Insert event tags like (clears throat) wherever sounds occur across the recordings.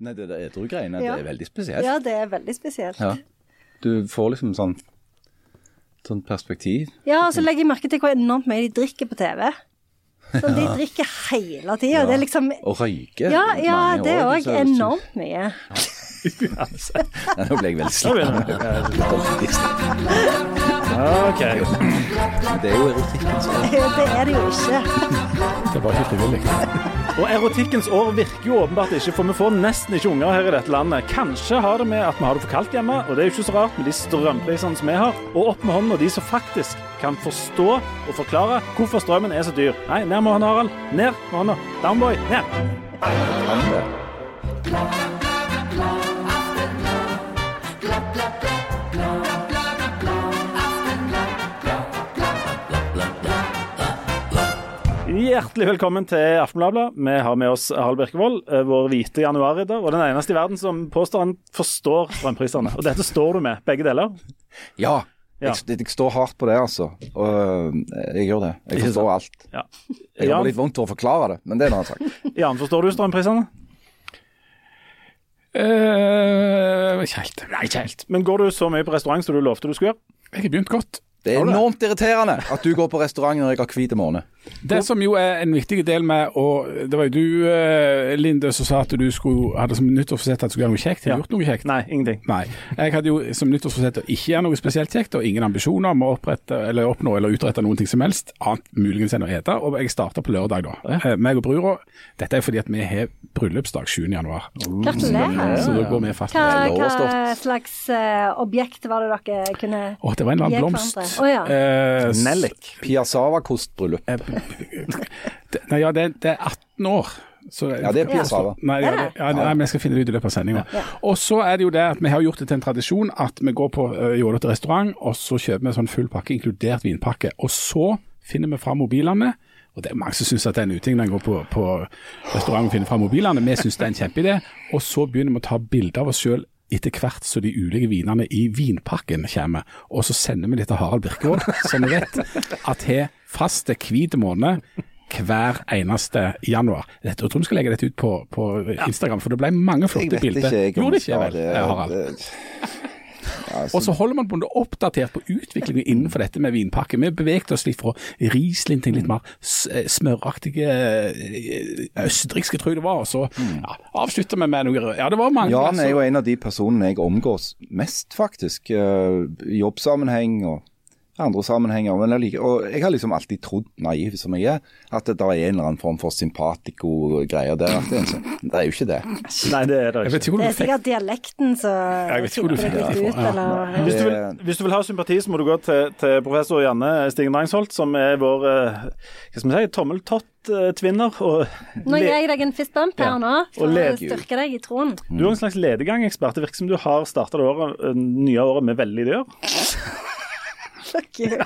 Nei, det der edru-greiene, Ja. det er veldig spesielt. Ja, det er veldig spesielt. Ja. Du får liksom sånn, sånn perspektiv. Ja, og så legger jeg merke til hvor enormt mye de drikker på TV. Så de drikker hele tida. Det er liksom Og røyker. Ja, ja, det er òg så- enormt mye. (laughs) Nei, Nå ble jeg veldig slapp. OK. Det er jo erotikken som Det er det jo ikke. Det var ikke frivillig. Og erotikkens år virker jo åpenbart ikke, for vi får nesten ikke unger her i dette landet. Kanskje har det med at vi har det for kaldt hjemme, og det er jo ikke så rart med de strømprisene som vi har. Og opp med hånda de som faktisk kan forstå og forklare hvorfor strømmen er så dyr. Nei, ned med hånda, Harald. Ned med hånda. Downboy, ned. Hjertelig velkommen til Aftenbladet. Vi har med oss Harald Birkevold, eh, vår hvite januarridder, og den eneste i verden som påstår han forstår strømprisene. Og dette står du med, begge deler. Ja. Ja. Jeg, jeg står hardt på det, altså. Og øh, jeg gjør det. Jeg forstår alt. Ja. Jeg har litt vondt for å forklare det, men det er en annen sak. Jan, forstår du strømprisene? Eh, ikke helt. Nei, ikke helt. Men går du så mye på restaurant som du lovte du skulle gjøre? Jeg har begynt godt. Det er enormt irriterende at du går på restaurant når jeg har hvit måned. Det som jo er en viktig del med og Det var jo du, eh, Linde, som sa at du skulle, hadde som nyttårsforsett at du skulle gjøre noe kjekt. Har du Ja. gjort noe kjekt? Nei, ingenting. Nei. Jeg hadde jo som nyttårsforsett å ikke gjøre noe spesielt kjekt, og ingen ambisjoner om å opprette, eller oppnå eller utrette noen ting som helst, annet muligens enn å ete. Og jeg starta på lørdag, da. Ja. meg og brura. Dette er fordi at vi har bryllupsdag 7. januar. Gratulerer. Så da går vi fast. Hva, hva slags eh, objekt var det dere kunne Åh, det var en eller annen blomst. Å, ja. Eh, Nellik. Piazzava-kostbryllup. eh, (laughs) Nei, ja, det, det er 18 år. Så, Ja, det er piazzava. Nei, ja, det, ja, nei, men jeg skal finne det ut i løpet av sendinga. Og så er det jo det at vi har gjort det til en tradisjon at vi går på uh, jålete restaurant, og så kjøper vi en sånn full pakke, inkludert vinpakke. Og så finner vi fram mobilene. Og det er mange som syns at det er en uting når en går på, på restaurant og finner fram mobilene. Vi syns det er en kjempeidé. Og så begynner vi å ta bilder av oss sjøl etter hvert så de ulike vinene i vinpakken kommer. Og så sender vi det til Harald Birkevold, som vet at har faste hvit måned hver eneste januar. Jeg tror vi skal legge dette ut på, på Instagram, for det ble mange flotte bilder. jeg. Gjorde ikke jeg vel, Harald? Ja, Og så holder man på å oppdatert på utviklingen innenfor dette med vinpakke. Vi beveget oss litt fra Riesling til litt mer eh, smøraktige eh, østerrikske, tror jeg det var. Og så ja, avslutter vi med noe Ja, det var mange Jan er jo en av de personene jeg omgås mest, faktisk. eh, I jobbsammenheng og andre sammenhenger. Men jeg, liker, og jeg har liksom alltid trodd, naiv som jeg er, at det der er en eller annen form for sympatico-greier der. Det, er sånn, det er jo ikke det. Nei, det er det ikke. ikke Det er sikkert dialekten som det det litt ut, eller Hvis du, vil, hvis du vil ha sympati, så må du gå til, til professor Janne Stigen Rangsholt, som er vår eh, hva skal vi si, tommeltott-tvinner. Og Nå gir jeg deg en fist bump Ja. her nå, for å styrke deg i troen. du er en slags ledegangekspert. Det virker som du har starta det året, eh, nye året med veldig ideer. Fuck you.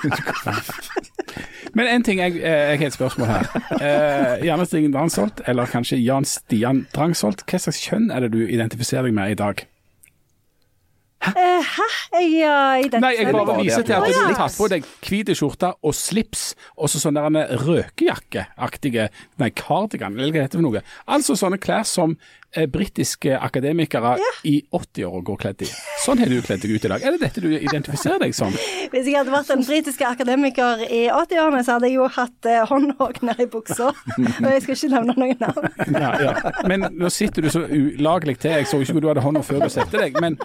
Men en ting, jeg, eh, jeg har et spørsmål her. Eh, Janne Stigen Drangsholt, eller kanskje Jan Stian Drangsholt. Hva slags kjønn er det du identifiserer deg med i dag? Eh, hæ? Jeg ja, dette Nei, jeg bare viser til at du har tatt på deg hvit skjorte og slips, og så sånn der en røkejakkeaktige Nei, cardigan, eller hva heter det for noe? Altså sånne klær som eh, britiske akademikere i 80-åra går kledd i. Sånn har du kledd deg ut i dag. Er det dette du identifiserer deg som? Hvis jeg hadde vært en britisk akademiker i 80-årene, så hadde jeg jo hatt eh, nede i buksa. Og jeg skal ikke nevne noen navn. Ja, ja. Men nå sitter du så ulagelig til. Jeg så ikke hvor du hadde hånda før du satte deg. Men,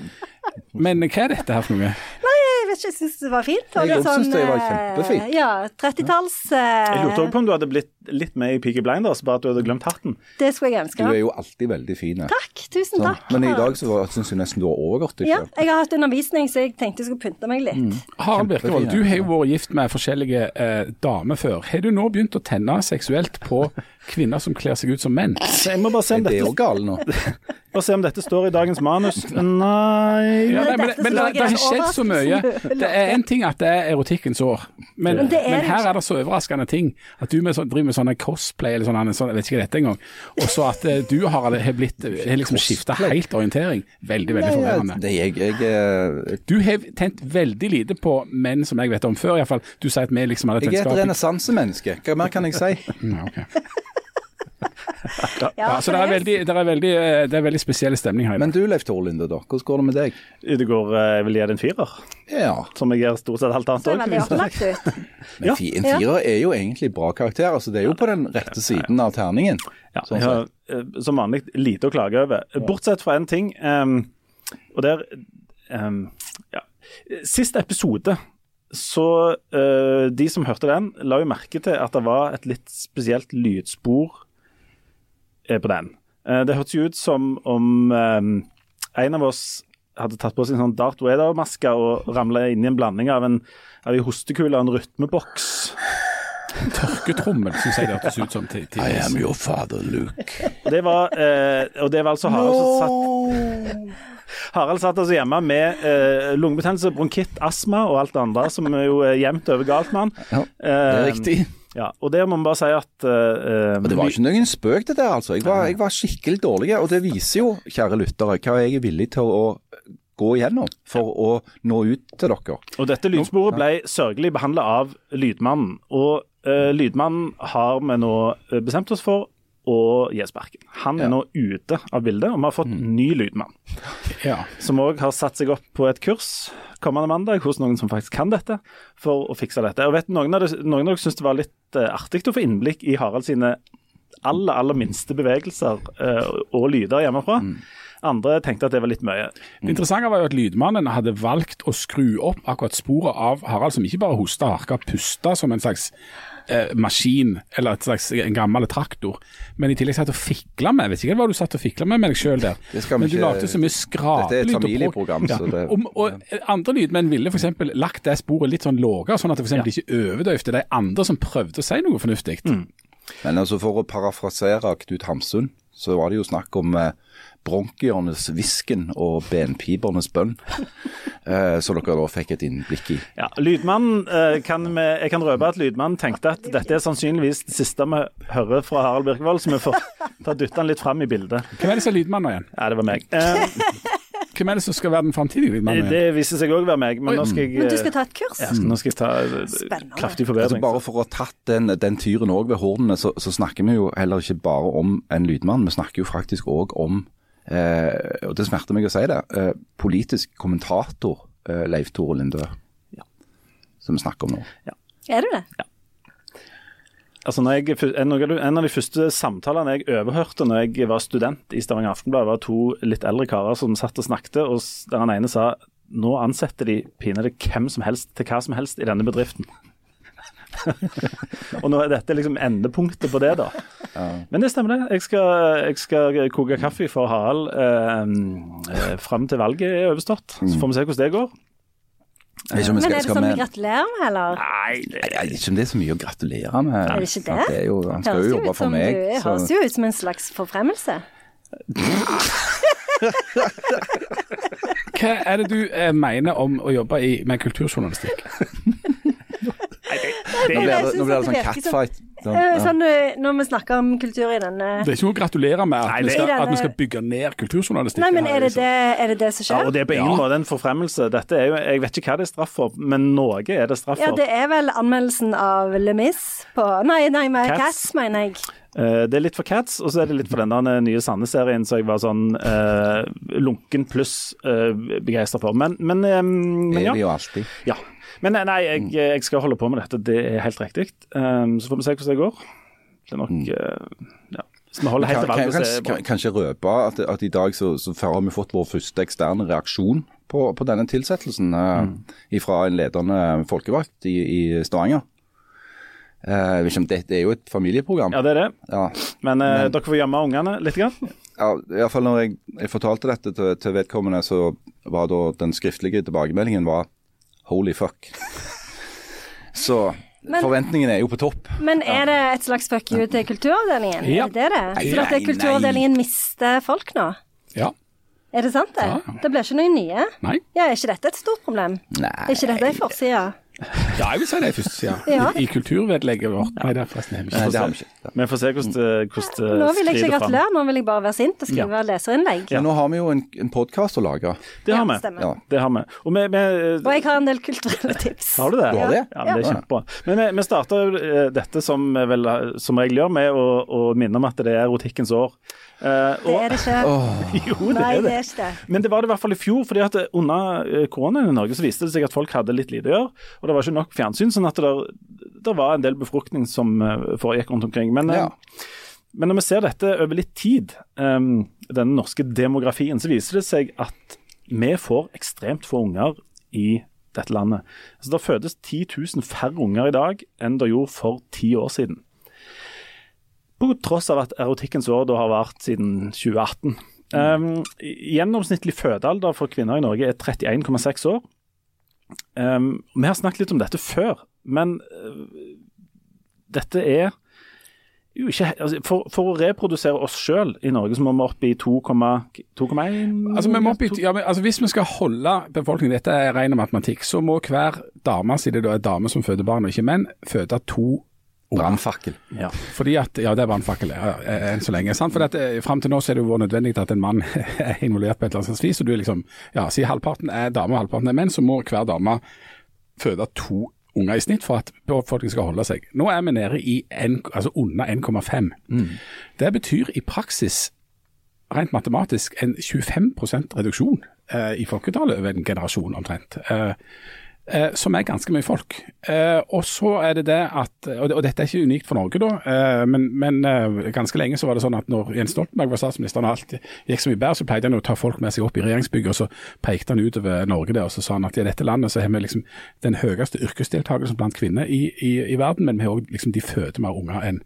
men hva er dette her for noe? Nei, jeg vet ikke, jeg syns det var fint. Og Jeg synes det var eh, kjempefint. Ja, 30-talls eh, Jeg lurte også på om du hadde blitt litt med i Peaky Blinders, bare at du hadde glemt hatten. Det skulle jeg Du er jo alltid veldig fin. Takk, tusen Sånn. takk. Men i dag så syns jeg nesten du har overgått deg Ja, jeg har hatt undervisning, så jeg tenkte jeg skulle pynte meg litt. Harald Birkevold, du har jo vært gift med forskjellige eh, damer før. Har du nå begynt å tenne seksuelt på kvinner som kler seg ut som menn? Så jeg må bare se om Er det dette, òg galt nå? (laughs) bare se om dette står i dagens manus. Nei Ja, nei, men, men det, det har skjedd så mye. Det er en ting at det er erotikkens år, men, Men er her er det så overraskende ting. At du med så, driver med sånne cosplay eller sånn, sånn, jeg vet ikke dette engang. Og så at eh, du har, har blitt har liksom skifta helt orientering. Veldig, veldig forvirrende. Det, jeg, jeg, eh, Du har tent veldig lite på menn som jeg vet om før, iallfall. Du sier at vi liksom hadde jeg er et tent renessansemenneske. Hva mer kan jeg si? (laughs) Ja, ok. Ja, så det er, veldig, det, er veldig, eh, det er veldig spesiell stemning her. Men du Leif Tore Linde, da. Hvordan går det med deg? Det går, eh, jeg vil gi det en firer, Ja. som jeg gjør stort sett alt annet òg. (laughs) Men Ja. en firer er jo egentlig bra karakter. altså Det er jo på den rette siden av terningen. Ja, Sånn jeg har eh, som vanlig lite å klage over. Bortsett fra en ting. um, og der um, ja. Sist episode så eh, De som hørte den, la jo merke til at det var et litt spesielt lydspor eh, på den. Eh, det hørtes jo ut som om ehm, en av oss hadde tatt på seg en sånn Darth Vader-maske og ramla inn i en blanding av en, av en hostekule og en rytmeboks. Tørketrommel syns jeg det hørtes ut som. til, til I am your father, Luke. Og det var, eh, og det var altså Harald som satt Harald satt altså hjemme med eh, lungebetennelse, bronkitt, astma og alt det andre som er jo er jevnt over galt med han. Ja, det er Eh, riktig. Ja, og det må man bare si at uh, Og det var ikke noen spøk det der, altså. Jeg var, jeg var skikkelig dårlig. Og det viser jo, kjære lyttere, hva jeg er villig til å gå igjennom for å nå ut til dere. Og dette lydsporet ble sørgelig behandla av Lydmannen. Og uh, Lydmannen har vi nå eh, bestemt oss for å Jesperken. Han er Ja. nå ute av bildet, og vi har fått ny lydmann. Ja. som òg har satt seg opp på et kurs kommende mandag hos noen som faktisk kan dette, for å fikse dette. Og vet Noen av dere, noen av dere syns det var litt uh, artig å få innblikk i Harald sine aller, aller minste bevegelser eh, og lyder hjemmefra. Andre tenkte at det var litt mye. Det interessante var jo at lydmannen hadde valgt å skru opp akkurat sporet av Harald, som ikke bare hosta, harka, pusta som en slags eh, maskin, eller et slags, en gammel traktor, men i tillegg satt og fikla med. Jeg vet ikke hva du satt og fikla med med deg sjøl der, men du ikke- lagde så mye skrapelyd. Dette er et familieprogram, så det- og, og andre lydmenn ville f.eks. lagt det sporet litt sånn lavere, sånn at det for eksempel ikke overdøvde de andre som prøvde å si noe fornuftig. Men altså for å parafrasere Knut Hamsun, så var det jo snakk om eh, bronkienes hvisken og benpibernes bønn. (laughs) Eh, så dere da fikk et innblikk i. Ja, Lydmannen eh, kan vi, Jeg kan røpe at Lydmannen tenkte at dette er sannsynligvis det siste vi hører fra Harald Birkevold, så vi får ta dytta han litt fram i bildet. Hvem er det som er lydmannen igjen? Ja, det var meg. Eh, Hvem er det som skal være den framtidige lydmannen? igjen? det viser seg òg å være meg, men nå skal jeg Men du eh, skal ta et kurs? ja, Nå skal jeg ta eh, Spennende. kraftig Altså forbedring. bare for å ha tatt den, den tyren òg ved hornene, så, så snakker vi jo heller ikke bare om en lydmann, vi snakker jo faktisk òg om eh, og det smerter meg å si det, eh, politisk kommentator eh, Leif Tore Lindø. Som vi snakker om nå. Er du det? Altså når jeg, en, av de- en av de første samtalene jeg overhørte når jeg var student i Stavanger Aftenblad, var to litt eldre karer som satt og snakket, og der han ene sa nå ansetter de pinadø hvem som helst til hva som helst i denne bedriften. Og nå er dette liksom endepunktet på det, da. Men det stemmer, det. Jeg skal, jeg skal koke kaffe for Harald eh, eh, fram til valget er overstått. Så får vi se hvordan det går. Men er det sånn vi gratulerer med, eller? Nei, det, er ikke det er så mye å gratulere med. Er det ikke det? er jo, han skal Høres jo jo jobbe for meg. du- Det høres jo ut som en slags forfremmelse. (laughs) Hva er det du eh, mener om å jobbe i, med kulturjournalistikk? (laughs) nå blir det, nå blir det sånn catfight. Sånn, Eh, ja. Sånn eh, når vi snakker om kultur i denne Det er ikke noe å gratulere med at, Nei, vi, skal, denne- at vi skal bygge ned kulturjournalistikken. Nei, men er det liksom. det, er det, det som ja, og det er på ingen Ja. måte en forfremmelse. Dette er jo, jeg vet ikke hva det er straff for, men noe er det straff for. Ja, det er vel anmeldelsen av Le Mis på Nei, nei, med Cats. Cats, mener jeg. Eh, det er litt for Cats, og så er det litt for den der nye Sande-serien som jeg var sånn eh, lunken pluss uh, begeistra for. Men, men, eh, men Det er ja. vi jo alltid. ja. Men eh, nei, jeg, jeg skal holde på med dette, det er helt riktig. Um, så får vi se hvordan det går. Det er nok eh, ja. Hvis vi holder helt til valget, kan, så kan, kanskje røpe at, at i dag så, så har vi fått vår første eksterne reaksjon på, på denne tilsettelsen eh, fra en ledende folkevalgt i, i Stavanger. Eh, det, det er jo et familieprogram. Ja, det er det. Ja, Men, uh, Men- dere får gjemme ungene litt. Grann. ja, i hvert fall når jeg, jeg fortalte dette til, til vedkommende, så var da den skriftlige tilbakemeldingen var holy fuck. Så Men- forventningene er jo på topp. Men er det et slags fuck you til kulturavdelingen? Ja. Er det det? For at kulturavdelingen mister folk nå? Ja. Er det sant det? Ja. Det blir ikke noen nye? Nei. Ja, er ikke dette et stort problem? Nei. Er ikke dette ei forside? Ja, jeg vil si det først, ja. Ja. I, I kulturvedlegget vårt. Nei, det er forresten har vi Nei, ikke. det har vi ikke. Vi får se hvordan det, skriver fram. Nå vil jeg ikke gratulere, nå vil jeg bare være sint og skrive leserinnlegg. Men nå har vi jo en, en podkast å lage. Det har vi. Ja. Det har vi. Og vi, vi Og jeg har en del kulturelle tips. Har du det? Du har det? Ja, men det er kjempebra. Men vi, vi starter jo eh, dette som vi vel som regel gjør, med å, å minne om at det er erotikkens år. Eh, Det er det ikke. jo, det Nei, er det det. er ikke det. Men det var det i hvert fall i fjor, fordi at under eh, koronaen i Norge så viste det seg at folk hadde litt lite å gjøre. Og det var ikke nok fjernsyn, sånn at det, det var en del befruktning som eh, foregikk rundt omkring. Men, eh, Ja. men når vi ser dette over litt tid, um, denne norske demografien, så viser det seg at vi får ekstremt få unger i dette landet. Så det fødes 10 000 færre unger i dag enn det gjorde for ti år siden. På tross av at erotikkens år har vært siden 2018. Um, gjennomsnittlig fødealder for kvinner i Norge er 31,6 år. Um, vi har snakket litt om dette før, men uh, dette er jo ikke altså, for, for å reprodusere oss sjøl i Norge, så må vi opp i 2,1 Altså, ja, altså, hvis vi skal holde befolkningen, dette er ren matematikk, så må hver dame, siden det er dame som føder barn og ikke menn, føde to unger. Brannfakkel. Ja. Fordi at, ja, det er brannfakkel, ja, enn så lenge. sant? For at, eh, Fram til nå så er det jo vært nødvendig at en mann (laughs) er involvert på et eller annet slags vis. og du liksom, ja, Si halvparten er dame og halvparten er menn, så må hver dame føde to unger i snitt for at befolkningen skal holde seg. Nå er vi nede i en, altså under 1,5. Det betyr i praksis rent matematisk en 25 reduksjon eh, i folketallet over en generasjon omtrent. Eh, eh, som er ganske mye folk. Eh, og så er det det at, og, det, og dette er ikke unikt for Norge da, eh, men, men eh, ganske lenge så var det sånn at når Jens Stoltenberg var statsminister og alt gikk så mye bedre, så pleide han å ta folk med seg opp i regjeringsbygget, og så pekte han utover Norge der, og så sa han at i dette landet så har vi liksom den høyeste yrkesdeltakelsen blant kvinner i, i, i verden, men vi har også liksom, de føder mer unger enn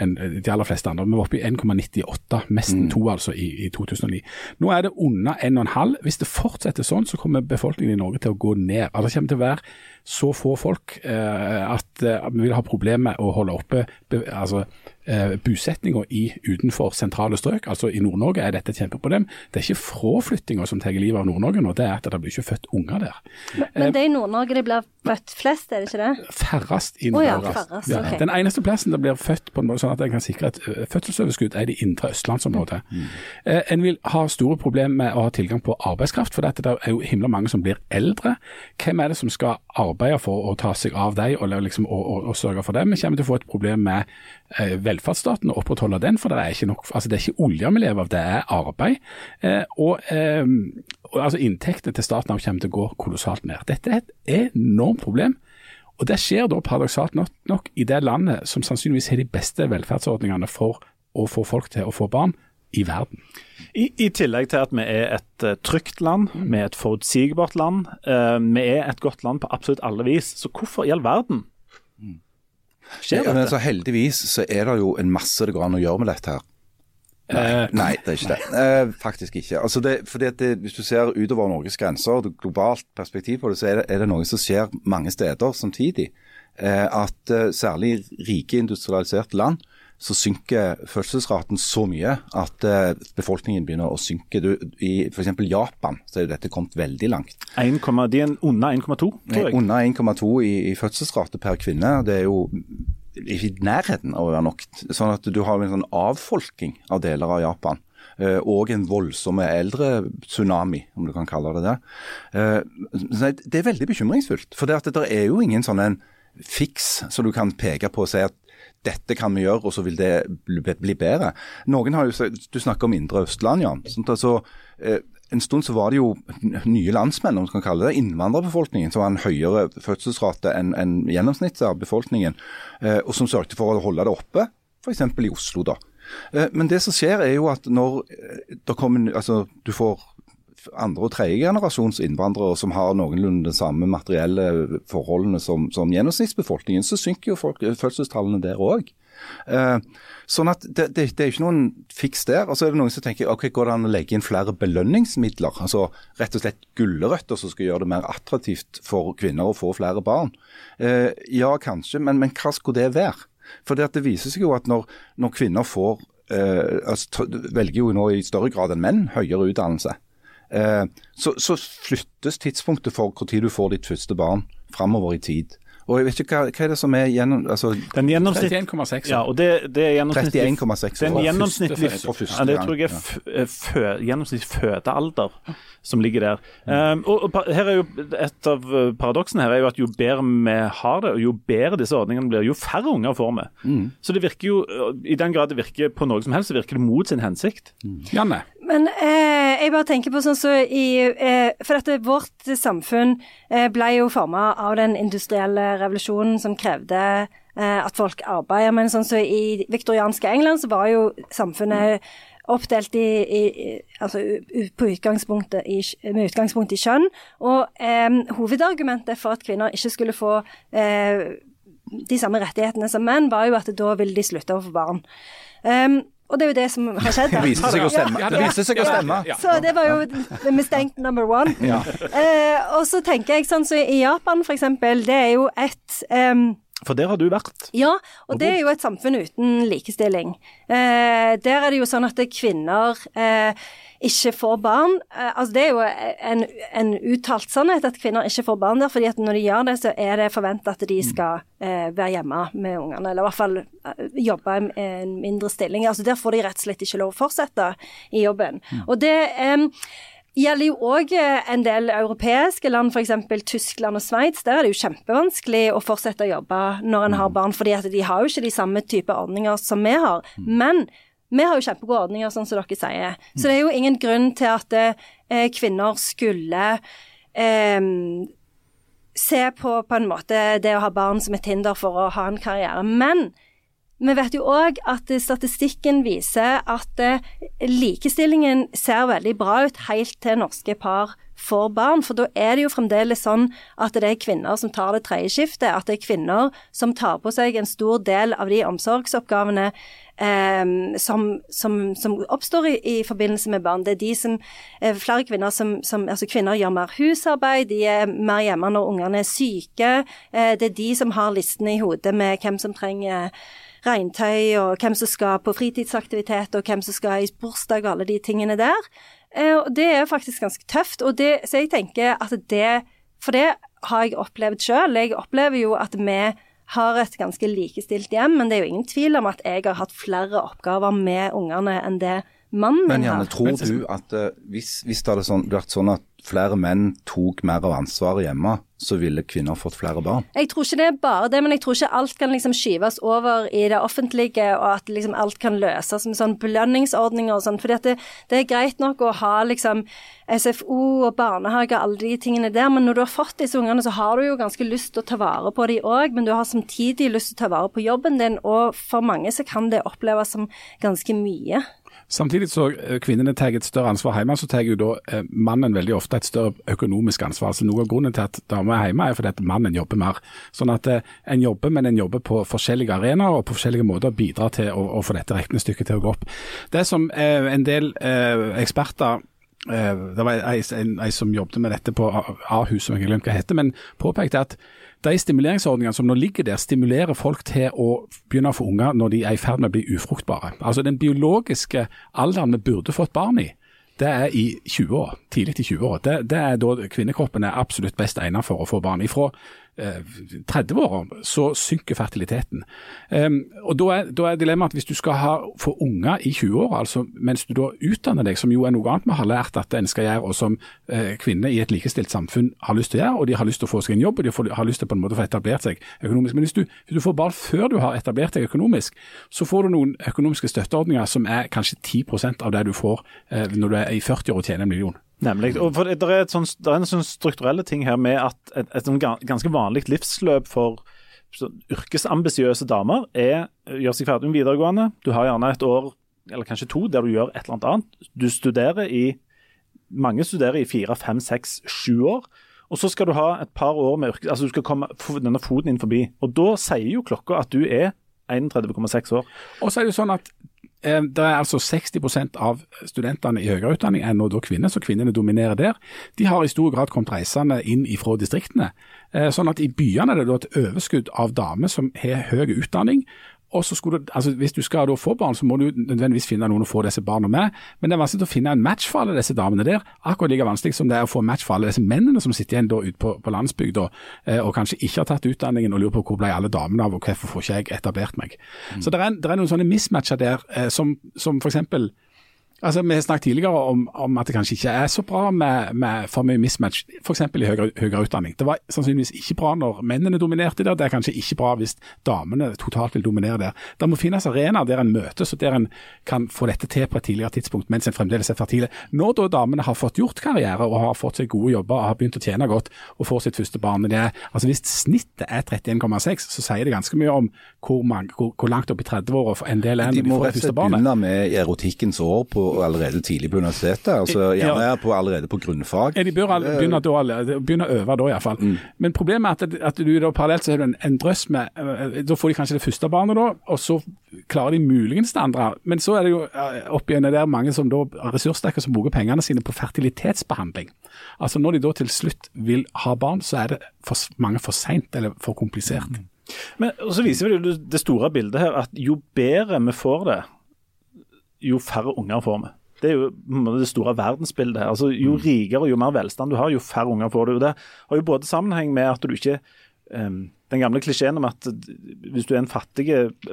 en de aller fleste andre. Vi var oppe i 1,98, nesten to altså, i, i 2009. Nå er det under 1,5. Hvis det fortsetter sånn, så kommer befolkningen i Norge til å gå ned. Altså, det kommer til å være så få folk eh, at eh, vi vil ha problemer med å holde oppe altså, eh, bosetninga utenfor sentrale strøk. Altså I Nord-Norge er dette et kjempeproblem. Det er ikke fraflyttinga som tar livet av Nord-Norge nå, det er at det blir ikke født unger der. Men det er i Nord-Norge det blir født flest, er det ikke det? Færrest i ja, Oh, ja, færrest, ok. Den eneste plassen det blir født på en måte sånn at en kan sikre et fødselsoverskudd, er det indre østlandsområdet. Eh, en vil ha store problemer med å ha tilgang på arbeidskraft, for dette, det er jo himla mange som blir eldre. Hvem er det som skal arbeide for å ta seg av dem og, liksom, og, og, og sørge for det? Vi kommer til å få et problem med eh, velferdsstaten og opprettholde den, for det er ikke nok, altså det er ikke olje vi lever av, det er arbeid. Eh, og, eh, altså Inntektene til staten kommer til å gå kolossalt ned. Dette er et enormt problem. Og Det skjer da paradoksalt nok, nok i det landet som sannsynligvis har de beste velferdsordningene for å få folk til å få barn i verden. I, I tillegg til at vi er et uh, trygt land, vi er et forutsigbart land, Uh, vi er et godt land på absolutt alle vis. Så hvorfor i all verden skjer Ja, dette? altså, heldigvis så er det jo en masse det går an å gjøre med dette her. Nei, nei, det er ikke det. Eh, faktisk ikke. Altså det, fordi at det, Hvis du ser utover Norges grenser, og globalt perspektiv på det, så er det, er det noe som skjer mange steder samtidig. Eh, at eh, særlig rike industrialiserte land så synker fødselsraten så mye at eh, befolkningen begynner å synke. Du, I f.eks. Japan så er dette kommet veldig langt. 1, de er under 1,2, tror jeg. Under 1,2 i, i fødselsrate per kvinne. Det er jo i nærheten av å være nok. Sånn at du har en sånn avfolking av deler av Japan. Eh, og en voldsom eldre-tsunami, om du kan kalle det det. Eh, så det er veldig bekymringsfullt. For det, at det er jo ingen sånn en fiks som du kan peke på og si at dette kan vi gjøre, og så vil det bli, bedre. Noen har jo, Du snakker om Indre Østland, Jan. Sånn, altså, eh, en stund så var det jo nye landsmenn, om man kan kalle det, innvandrerbefolkningen, som har en høyere fødselsrate enn en gjennomsnittet av befolkningen, eh, og som sørget for å holde det oppe, f.eks. i Oslo. da. Eh, Men det som skjer er jo at når kommer, altså, du får andre- og tredje generasjons innvandrere som har noenlunde de samme materielle forholdene som, som gjennomsnittsbefolkningen, så synker jo folk, fødselstallene der òg. Eh, sånn at det, det, det er ikke noen fiks der. Og så er det noen som tenker ok, går det an å legge inn flere belønningsmidler? Altså rett og slett gulrøtter som skal gjøre det mer attraktivt for kvinner å få flere barn? Eh, ja, kanskje, men, men hva skulle det være? For det, det viser seg jo at når, når kvinner får eh, altså, velger jo nå i større grad enn menn høyere utdannelse. Eh, så, så flyttes tidspunktet for når du får ditt første barn framover i tid. Og jeg vet ikke hva, hva er det som er gjennom altså, Den gjennomsnitt, 31,6. ja, og det, det er gjennomsnittlig 31,6 Den år. gjennomsnittlig første- for første ja, Det tror jeg er ja. eh, fø, gjennomsnittlig fødealder som ligger der. Um, og, og her er jo Et av eh, paradoksene her er jo at jo bedre vi har det, og jo bedre disse ordningene blir, jo færre unger får vi. Mm. Så det virker jo, I den grad det virker på noe som helst, så virker det mot sin hensikt. Janne, Men eh, jeg bare tenker på sånn så i eh, For dette vårt samfunn eh, ble jo forma av den industrielle revolusjonen som krevde eh, at folk arbeider. Men sånn så i viktorianske England så var jo samfunnet oppdelt i, i, altså u- på utgangspunktet i, med utgangspunkt i kjønn. Og eh, hovedargumentet for at kvinner ikke skulle få eh, de samme rettighetene som menn, var jo at da ville de slutte å få barn. Um, og det er jo det som har skjedd. (laughs) Det viste seg å stemme. Ja, Det viste seg å stemme. Ja. Så det var jo mistenkt, mistake number one. Eh, og så tenker jeg sånn som så i Japan for eksempel, det er jo et um, For der har du vært. ja, og det er jo et samfunn uten likestilling. Eh, der er det jo sånn at kvinner eh, ikke får barn. Eh, altså Det er jo en, en uttalt sannhet at kvinner ikke får barn der, fordi at når de gjør det, så er det forventa at de skal eh, være hjemme med ungene, eller i hvert fall eh, jobbe i en mindre stilling. Altså Der får de rett og slett ikke lov å fortsette i jobben. Og det Eh, gjelder jo òg en del europeiske land, f.eks. Tyskland og Sveits. Der er det jo kjempevanskelig å fortsette å jobbe når en har barn, fordi at de har jo ikke de samme type ordninger som vi har. Men vi har jo kjempegode ordninger, sånn som dere sier. Så det er jo ingen grunn til at eh, kvinner skulle eh, se på på en måte det å ha barn som et hinder for å ha en karriere. Men vi vet jo òg at statistikken viser at eh, likestillingen ser veldig bra ut helt til norske par får barn. For da er det jo fremdeles sånn at det er kvinner som tar det tredje skiftet. At det er kvinner som tar på seg en stor del av de omsorgsoppgavene eh, som, som, som oppstår i, i forbindelse med barn. Det er de som, eh, flere kvinner som, som altså Kvinner gjør mer husarbeid, de er mer hjemme når ungene er syke. Eh, det er de som har listene i hodet med hvem som trenger regntøy, og hvem som skal på fritidsaktivitet, og hvem som skal i bursdag, og alle de tingene der. Eh, det er faktisk ganske tøft. Og det, så jeg tenker at det For det har jeg opplevd sjøl. Jeg opplever jo at vi har et ganske likestilt hjem, men det er jo ingen tvil om at jeg har hatt flere oppgaver med ungene enn det mannen Men Janne, tror du at uh, hvis, hvis det hadde sånn, vært sånn at flere menn tok mer av ansvaret hjemme, så ville kvinner fått flere barn? Jeg tror ikke det er bare det, men jeg tror ikke alt kan liksom skyves over i det offentlige, og at liksom alt kan løses med sånn belønningsordninger og sånn. For det, det er greit nok å ha liksom SFO og barnehage og alle de tingene der, men når du har fått disse ungene, så har du jo ganske lyst til å ta vare på de òg, men du har samtidig lyst til å ta vare på jobben din, og for mange så kan det oppleves som ganske mye. Samtidig så eh, kvinnene tar et større ansvar hjemme, så tar jo da eh, mannen veldig ofte et større økonomisk ansvar. Så Noe av grunnen til at damer er hjemme er fordi at mannen jobber mer. Sånn at eh, en jobber, men en jobber på forskjellige arenaer og på forskjellige måter bidrar til å, å få dette regnestykket til å gå opp. Det som en del eksperter det var ei, en, ei som jobbet med dette på Ahus, som jeg har glemt hva heter, men påpekte at de stimuleringsordningene som nå ligger der, stimulerer folk til å begynne å få unger når de er i ferd med å bli ufruktbare. Altså Den biologiske alderen vi burde fått barn i, det er i 20 år, tidlig i 20 år. Det, det er da kvinnekroppen er absolutt best egnet for å få barn. Ifra eh, 30-åra så synker fertiliteten. Um, og Da er, er dilemmaet at hvis du skal ha, få unger i 20-åra, altså mens du da utdanner deg, som jo er noe annet vi har lært at en skal gjøre, og som eh, kvinner i et likestilt samfunn har lyst til å gjøre, og de har lyst til å få seg en jobb og de får, har lyst til på en måte å få etablert seg økonomisk. Men hvis du, hvis du får barn før du har etablert deg økonomisk, så får du noen økonomiske støtteordninger som er kanskje 10% av det du får eh, når du er i 40 år og tjener en million. Nemlig. Og for det, er, et sånn, det er en sånn strukturelle ting her med at et, et, et ganske vanlig livsløp for yrkesambisiøse damer er gjør seg ferdig med videregående. Du har gjerne et år eller kanskje to der du gjør et eller annet. Du studerer i Mange studerer i fire, fem, seks, sju år. Og så skal du ha et par år med yrke, altså du skal komme denne foten inn forbi. Og da sier jo klokka at du er 31,6 år. Og så er det jo sånn at eh, det er altså 60% av studentene i høyere utdanning er nå da kvinner, så kvinnene dominerer der. De har i stor grad kommet reisende inn fra distriktene. Eh, sånn at i byene er det da et overskudd av damer som har høy utdanning. Og så skulle du, altså Hvis du skal få barn, så må du nødvendigvis finne noen å få disse barna med. Men det er vanskelig å finne en match for alle disse damene der. Akkurat like vanskelig som det er å få match for alle disse mennene som sitter igjen da ute på, på landsbygda eh, og kanskje ikke har tatt utdanningen og lurer på hvor ble alle damene av, og hvorfor får ikke jeg etablert meg. Mm. Så det er, det er, noen sånne mismatcher der eh, som, som f.eks. Altså, Vi har snakket tidligere om, om, at det kanskje ikke er så bra med, med for mye mismatch, f.eks. i høyere, høyere, utdanning. Det var sannsynligvis ikke bra når mennene dominerte der, det er kanskje ikke bra hvis damene totalt vil dominere der. Det må finnes arenaer der en møtes og der en kan få dette til på et tidligere tidspunkt mens en fremdeles er fertile. Når da damene har fått gjort karriere og har fått seg gode jobber og har begynt å tjene godt og får sitt første barn det er, altså Hvis snittet er 31,6, så sier det ganske mye om hvor, mange, hvor, hvor langt opp i 30-åra en del er når de, de får det første barnet. De må rett og slett begynne med erotikkens år på allerede tidlig på universitetet. altså Gjerne ja. på, allerede på grunnfag. Ja, De bør alle, begynne, da, begynne, å øve da, iallfall. Mm. Men problemet er at, at du da parallelt så har du en, en, drøss med eh, Da får de kanskje det første barnet, da, og så klarer de muligens det andre. Men så er det jo eh, oppi det der mange som da ressurssterke som bruker pengene sine på fertilitetsbehandling. Altså Når de da til slutt vil ha barn, så er det for mange for seint eller for komplisert. Mm. Men så viser det, det store bildet her at jo bedre vi får det, jo færre unger får vi. Det er jo det store verdensbildet. Altså, jo mm. rikere og jo mer velstand du har, jo færre unger får du. Det har jo både sammenheng med at du ikke um, Den gamle klisjeen om at hvis du er en fattig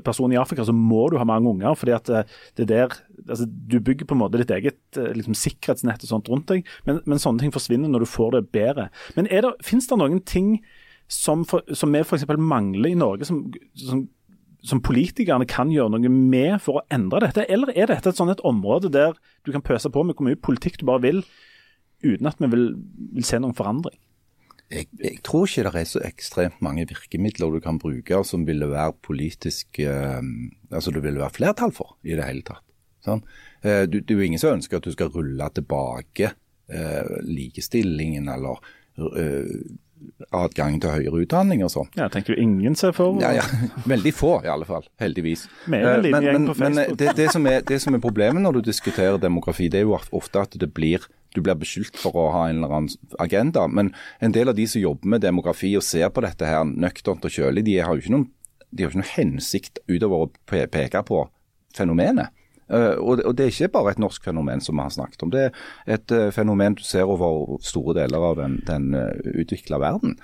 person i Afrika, så må du ha mange unger. fordi at det det der, altså, Du bygger på en måte ditt eget eh, liksom, sikkerhetsnett og sånt rundt deg, men, men, sånne ting forsvinner når du får det bedre. Men Fins det noen ting som, for, som vi f.eks. mangler i Norge, som, som som politikerne kan gjøre noe med for å endre dette? Eller er dette et sånn et område der du kan pøse på med hvor mye politikk du bare vil, uten at vi vil, vil se noen forandring? Jeg, jeg, tror ikke det er så ekstremt mange virkemidler du kan bruke som ville være politisk eh, Altså det ville være flertall for i det hele tatt. Sånn? Eh, du, det er jo ingen som ønsker at du skal rulle tilbake eh, likestillingen eller eh, adgang til høyere utdanning og sånn. Ja, jeg tenker jo ingen ser for ja, ja. (laughs) Veldig få, i alle fall. Heldigvis. Men, men, men det, det, som er, det, som er, problemet når du diskuterer demografi, det er jo ofte at det blir du blir beskyldt for å ha en eller annen agenda. Men en del av de som jobber med demografi og ser på dette her nøkternt og kjølig, de har jo ikke noen, de har ikke noen hensikt utover å peke på fenomenet. Uh, og, det er ikke bare et norsk fenomen som vi har snakket om. Det er et uh, fenomen du ser over store deler av den, den eh, utvikla verden.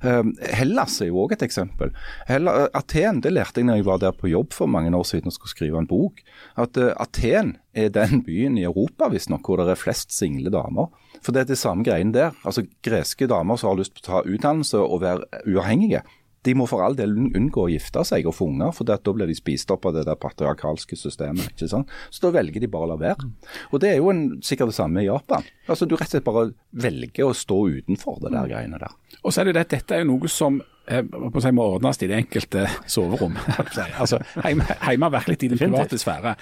Hellas er jo òg et eksempel. Hellas, Aten det lærte jeg når jeg var der på jobb for mange år siden og skulle skrive en bok. At Aten er den byen i Europa visstnok hvor det er flest single damer. For det er det samme greiene der. Altså Greske damer som har lyst til å ta utdannelse og være uavhengige de må for all del unngå å gifte seg og få unger, for da blir de spist opp av det der patriarkalske systemet. ikke sant? Så da velger de bare å la være. Og Det er jo en, sikkert det samme i Japan. Altså Du rett og slett bare velger å stå utenfor det der greiene der. Og så er det det, Dette er jo noe som eh, si, må ordnes i det enkelte soverom. (laughs) altså, Hjemme, hjemme virkelig i den private sfære.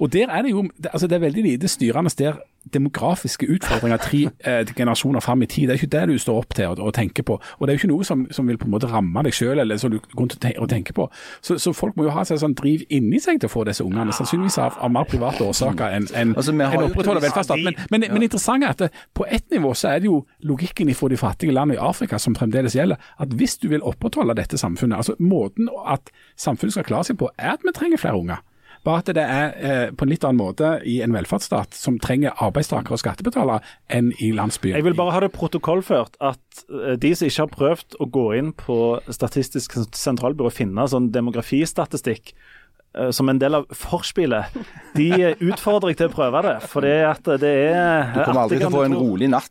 Og der er det jo altså det er veldig lite styrende der demografiske utfordringer tre eh, generasjoner fram i tid. Det er ikke det du står opp til å tenke på. Og det er jo ikke noe som, som vil på en måte ramme deg selv, eller som du går til å tenke på. Så, så, folk må jo ha seg sånn driv inni seg til å få disse ungene, sannsynligvis av, av mer private årsaker enn en, altså, en opprettholde velferdsstat. Men, men, men, interessant er at det, på ett nivå så er det jo logikken fra de fattige landene i Afrika som fremdeles gjelder. At hvis du vil opprettholde dette samfunnet, altså måten at samfunnet skal klare seg på, er at vi trenger flere unger. Bare at det er eh, på en litt annen måte i en velferdsstat som trenger arbeidstakere og skattebetalere enn i landsbyen. Jeg vil bare ha det protokollført at eh, de som ikke har prøvd å gå inn på Statistisk sentralbyrå og finne sånn demografistatistikk eh, som en del av forspillet, de utfordrer jeg til å prøve det. For det at det er Du kommer aldri til å få en rolig natt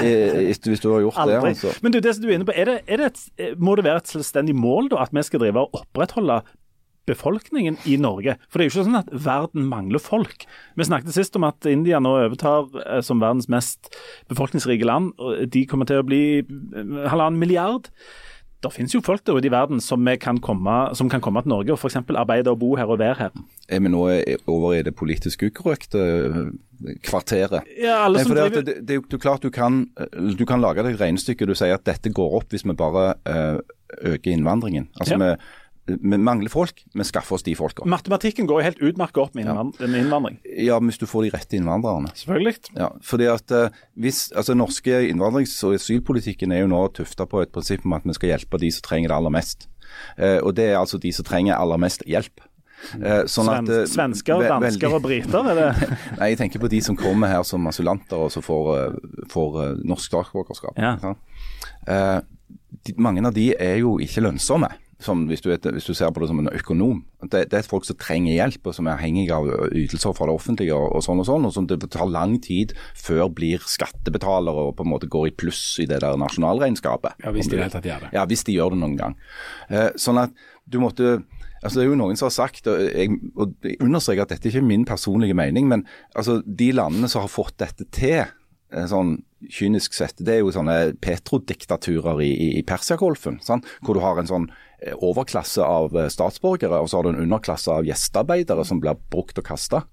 hvis du har gjort aldri. det. Altså. Men du, det som du er inne på, er det, er det et, må det være et selvstendig mål da, at vi skal drive og opprettholde befolkningen i Norge. For det er jo ikke sånn at verden mangler folk. Vi snakket sist om at India nå overtar eh, som verdens mest befolkningsrike land. og De kommer til å bli eh, halvannen milliard. Det finnes jo folk der ute i verden som kan, komme, som kan komme til Norge og f.eks. arbeide og bo her og være her. Er vi nå over i det politisk ukorrekte eh, kvarteret? Ja, alle som driver... det, det, det, er klart du kan, du kan lage deg regnestykket regnestykke. Du sier at dette går opp hvis vi bare øker innvandringen. Altså ja. vi vi mangler folk, vi skaffer oss de folka. Matematikken går jo helt utmerket opp med innvandring. Ja, hvis du får de rette innvandrerne. Selvfølgelig. Ja, fordi at uh, hvis, altså norske innvandrings- og asylpolitikken er jo nå tufta på et prinsipp om at vi skal hjelpe de som trenger det aller mest. Eh, og det er altså de som trenger aller mest hjelp. Eh, sånn at, Sven, svensker, ve dansker og briter, er det? (laughs) Nei, jeg tenker på de som kommer her som asylanter og som får, eh, får norsk statsborgerskap. Ja. Mange av de er jo ikke lønnsomme. Hvis du, vet, hvis, du ser på det som en økonom. Det, det, er folk som trenger hjelp, og som er avhengige av ytelser fra det offentlige. og, og sånn og sånn, og som Det tar lang tid før blir skattebetalere og på en måte går i pluss i det der nasjonalregnskapet. Ja, Hvis de, de gjør det. Ja, hvis de gjør det noen gang. Eh, sånn at du måtte Altså, det er jo noen som har sagt, og jeg, og jeg understreker at dette ikke er min personlige mening, men altså, de landene som har fått dette til, eh, sånn kynisk sett, det er jo sånne petrodiktaturer i, i, i Persiagolfen. Hvor du har en sånn overklasse av eh, statsborgere, og så har du en underklasse av gjestearbeidere som blir brukt og kasta.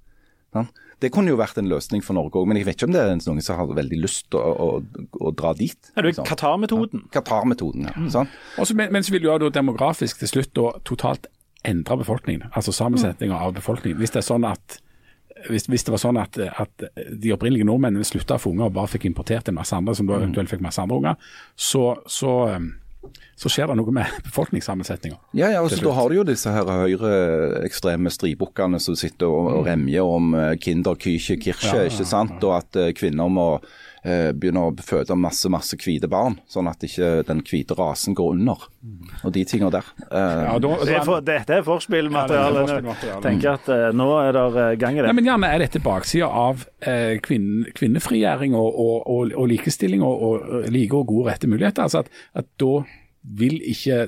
Det kunne jo vært en løsning for Norge òg, men jeg vet ikke om det er noen som har veldig lyst til å, å, å, dra dit. Er det Qatar-metoden? Ja, Qatar-metoden, ja. Mm. Sånn. Også, men, men så vil du da demografisk til slutt da, totalt endre befolkningen, altså sammensetninga av befolkningen. Hvis det er sånn at hvis, hvis det var sånn at, at de opprinnelige nordmennene slutta å få unger og bare fikk importert en masse andre som da eventuelt fikk masse andre unger, så, så, um, så skjer det noe med (laughs) befolkningssammensetninga. Ja, ja, altså, da har du jo disse her høyreekstreme stribukkene som sitter og, og remjer om uh, Kinder, Küche, Kirche, ja, ja, ikke sant? og at uh, kvinner må Eh, begynner å føde masse masse hvite barn, sånn at ikke den hvite rasen går under. Og de tingene der. Eh, ja, da, det er for, dette er forspillmateriale. Ja, tenker at uh, nå er det gang i det. Nei, men gjerne er dette baksida av uh, kvinn, kvinnefrigjøring og, og, og, og, likestilling og, og like og gode rette muligheter. Altså at, at da vil ikke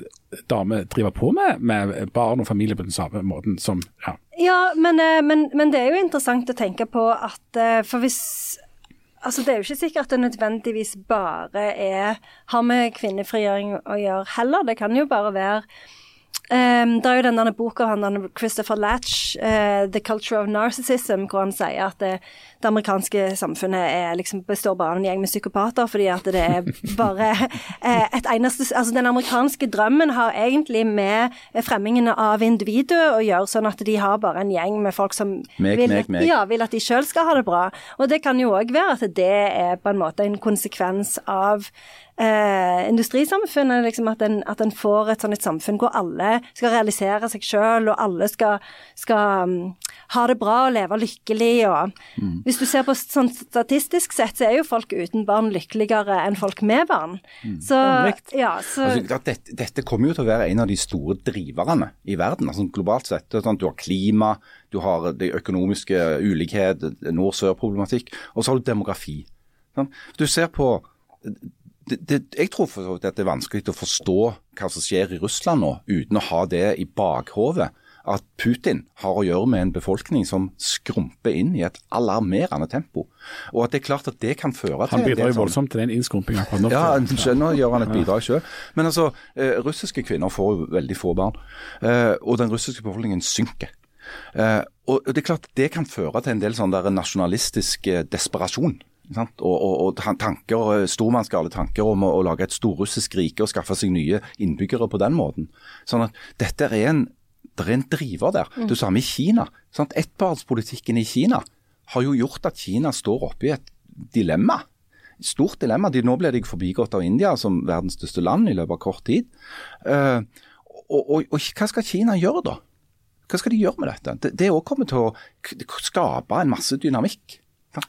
damer drive på med, med, barn og familie på den samme måten som Ja, ja men, men, men, det er jo interessant å tenke på at For hvis Altså, Det er jo ikke sikkert det nødvendigvis bare er, har med kvinnefrigjøring å gjøre heller. Det kan jo bare være Um, det er jo denne boka av Christopher Latch, uh, 'The Culture of Narcissism', hvor han sier at det, det amerikanske samfunnet er, liksom, består bare av en gjeng med psykopater, fordi at det er bare uh, (laughs) et eneste Altså, den amerikanske drømmen har egentlig med fremmingene av individet å gjøre, sånn at de har bare en gjeng med folk som meg, vil, meg, meg. Ja, vil at de sjøl skal ha det bra. Og det kan jo òg være at det er på en måte en konsekvens av eh, industrisamfunnet. Liksom at, en, at en får et sånn et samfunn hvor alle skal realisere seg sjøl, og alle skal, skal um, ha det bra og leve lykkelig. Og, mm. Hvis du ser på sånn statistisk sett, så er jo folk uten barn lykkeligere enn folk med barn. Mm. Så, ja, så altså, dette, dette, kommer jo til å være en av de store driverne i verden, altså globalt sett. Sånn, du har klima, du har det økonomiske ulikhet, nord-sør-problematikk, og så har du demografi. Sånn. Du ser på det, det, jeg tror for at det er vanskelig å forstå hva som skjer i Russland nå, uten å ha det i bakhovet. At Putin har å gjøre med en befolkning som skrumper inn i et alarmerende tempo. Og at det er klart at det kan føre til Han bidrar jo voldsomt til den innskrumpinga. Ja, nå gjør han et bidrag sjøl. Men altså, eh, russiske kvinner får veldig få barn. Eh, og den russiske befolkningen synker. Eh, og det er klart det kan føre til en del sånn der nasjonalistisk eh, desperasjon. Og, og, og, tanker, stormannsgale tanker om å, å lage et storrussisk rike og skaffe seg nye innbyggere på den måten. Sånn at dette er en, det er en driver der. Mm. Det samme i Kina. Sånn Ettbarnspolitikken i Kina har jo gjort at Kina står oppe i et dilemma. Stort dilemma. De, nå ble de forbigått av India som verdens største land i løpet av kort tid. Uh, og, og, hva skal Kina gjøre da? Hva skal de gjøre med dette? Det òg kommer til å skape en masse dynamikk.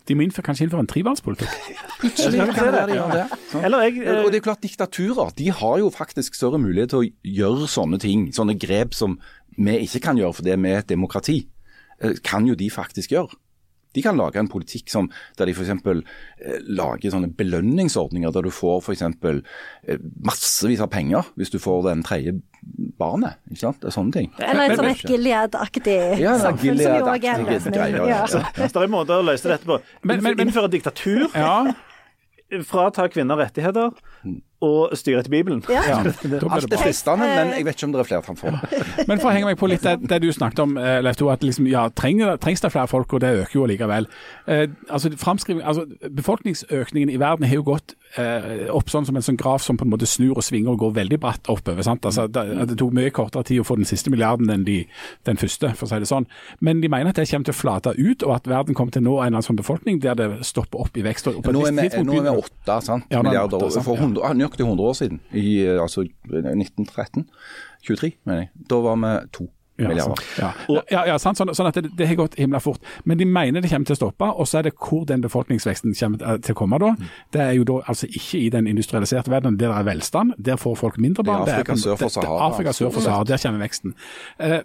De må innføre, kanskje innføre en trebarnspolitikk. (laughs) Eller jeg, eh... Og det er klart, Diktaturer de har jo faktisk større mulighet til å gjøre sånne ting, sånne grep som vi ikke kan gjøre fordi vi er et demokrati. Eh, kan jo de faktisk gjøre. De kan lage en politikk som, der de f.eks. Eh, lager sånne belønningsordninger der du får f.eks. Eh, massevis av penger hvis du får den tredje barnet. ikke sant? Det er sånne ting. Eller et sånn Gilead-aktig ja, samfunn som jo òg er en løsning. Ja. Så, det er måter å løse dette på. Men, men, Innføre diktatur. Ja. Frata kvinner rettigheter og styre etter Bibelen. Ja. Ja, (laughs) Alt er fristende, men jeg vet ikke om det er flertall for det. (laughs) Men for å henge meg på litt det, det du snakket om, eh, Leif Tore, at liksom, ja, trenger, trengs det flere folk, og det øker jo allikevel. Eh, altså, altså, Befolkningsøkningen i verden har jo gått eh, opp sånn som en sånn graf som på en måte snur og svinger og går veldig bratt oppover. sant? Altså, det, det tok mye kortere tid å få den siste milliarden enn de, den første, for å si det sånn. Men de mener at det kommer til å flate ut, og at verden kommer til å nå en eller annen sånn befolkning der det stopper opp i vekst. Nå er vi, nå er vi åtte sant? Ja, er milliarder. åtte, sant, for 100, ja. nøyaktig 100 år siden, i eh, altså 1913. 23, mener jeg. Da var vi to Ja, milliarder. Ja, ja, ja sant? Sånn, sånn at det, det har gått himla fort. Men de mener det kommer til å stoppe, og så er det hvor den befolkningsveksten kommer eh, til å komme da. Det er jo da altså ikke i den industrialiserte verden der det er velstand, der får folk mindre barn. Det er Afrika sør for Sahara, Afrika sør for Sahara, der kommer veksten. Uh,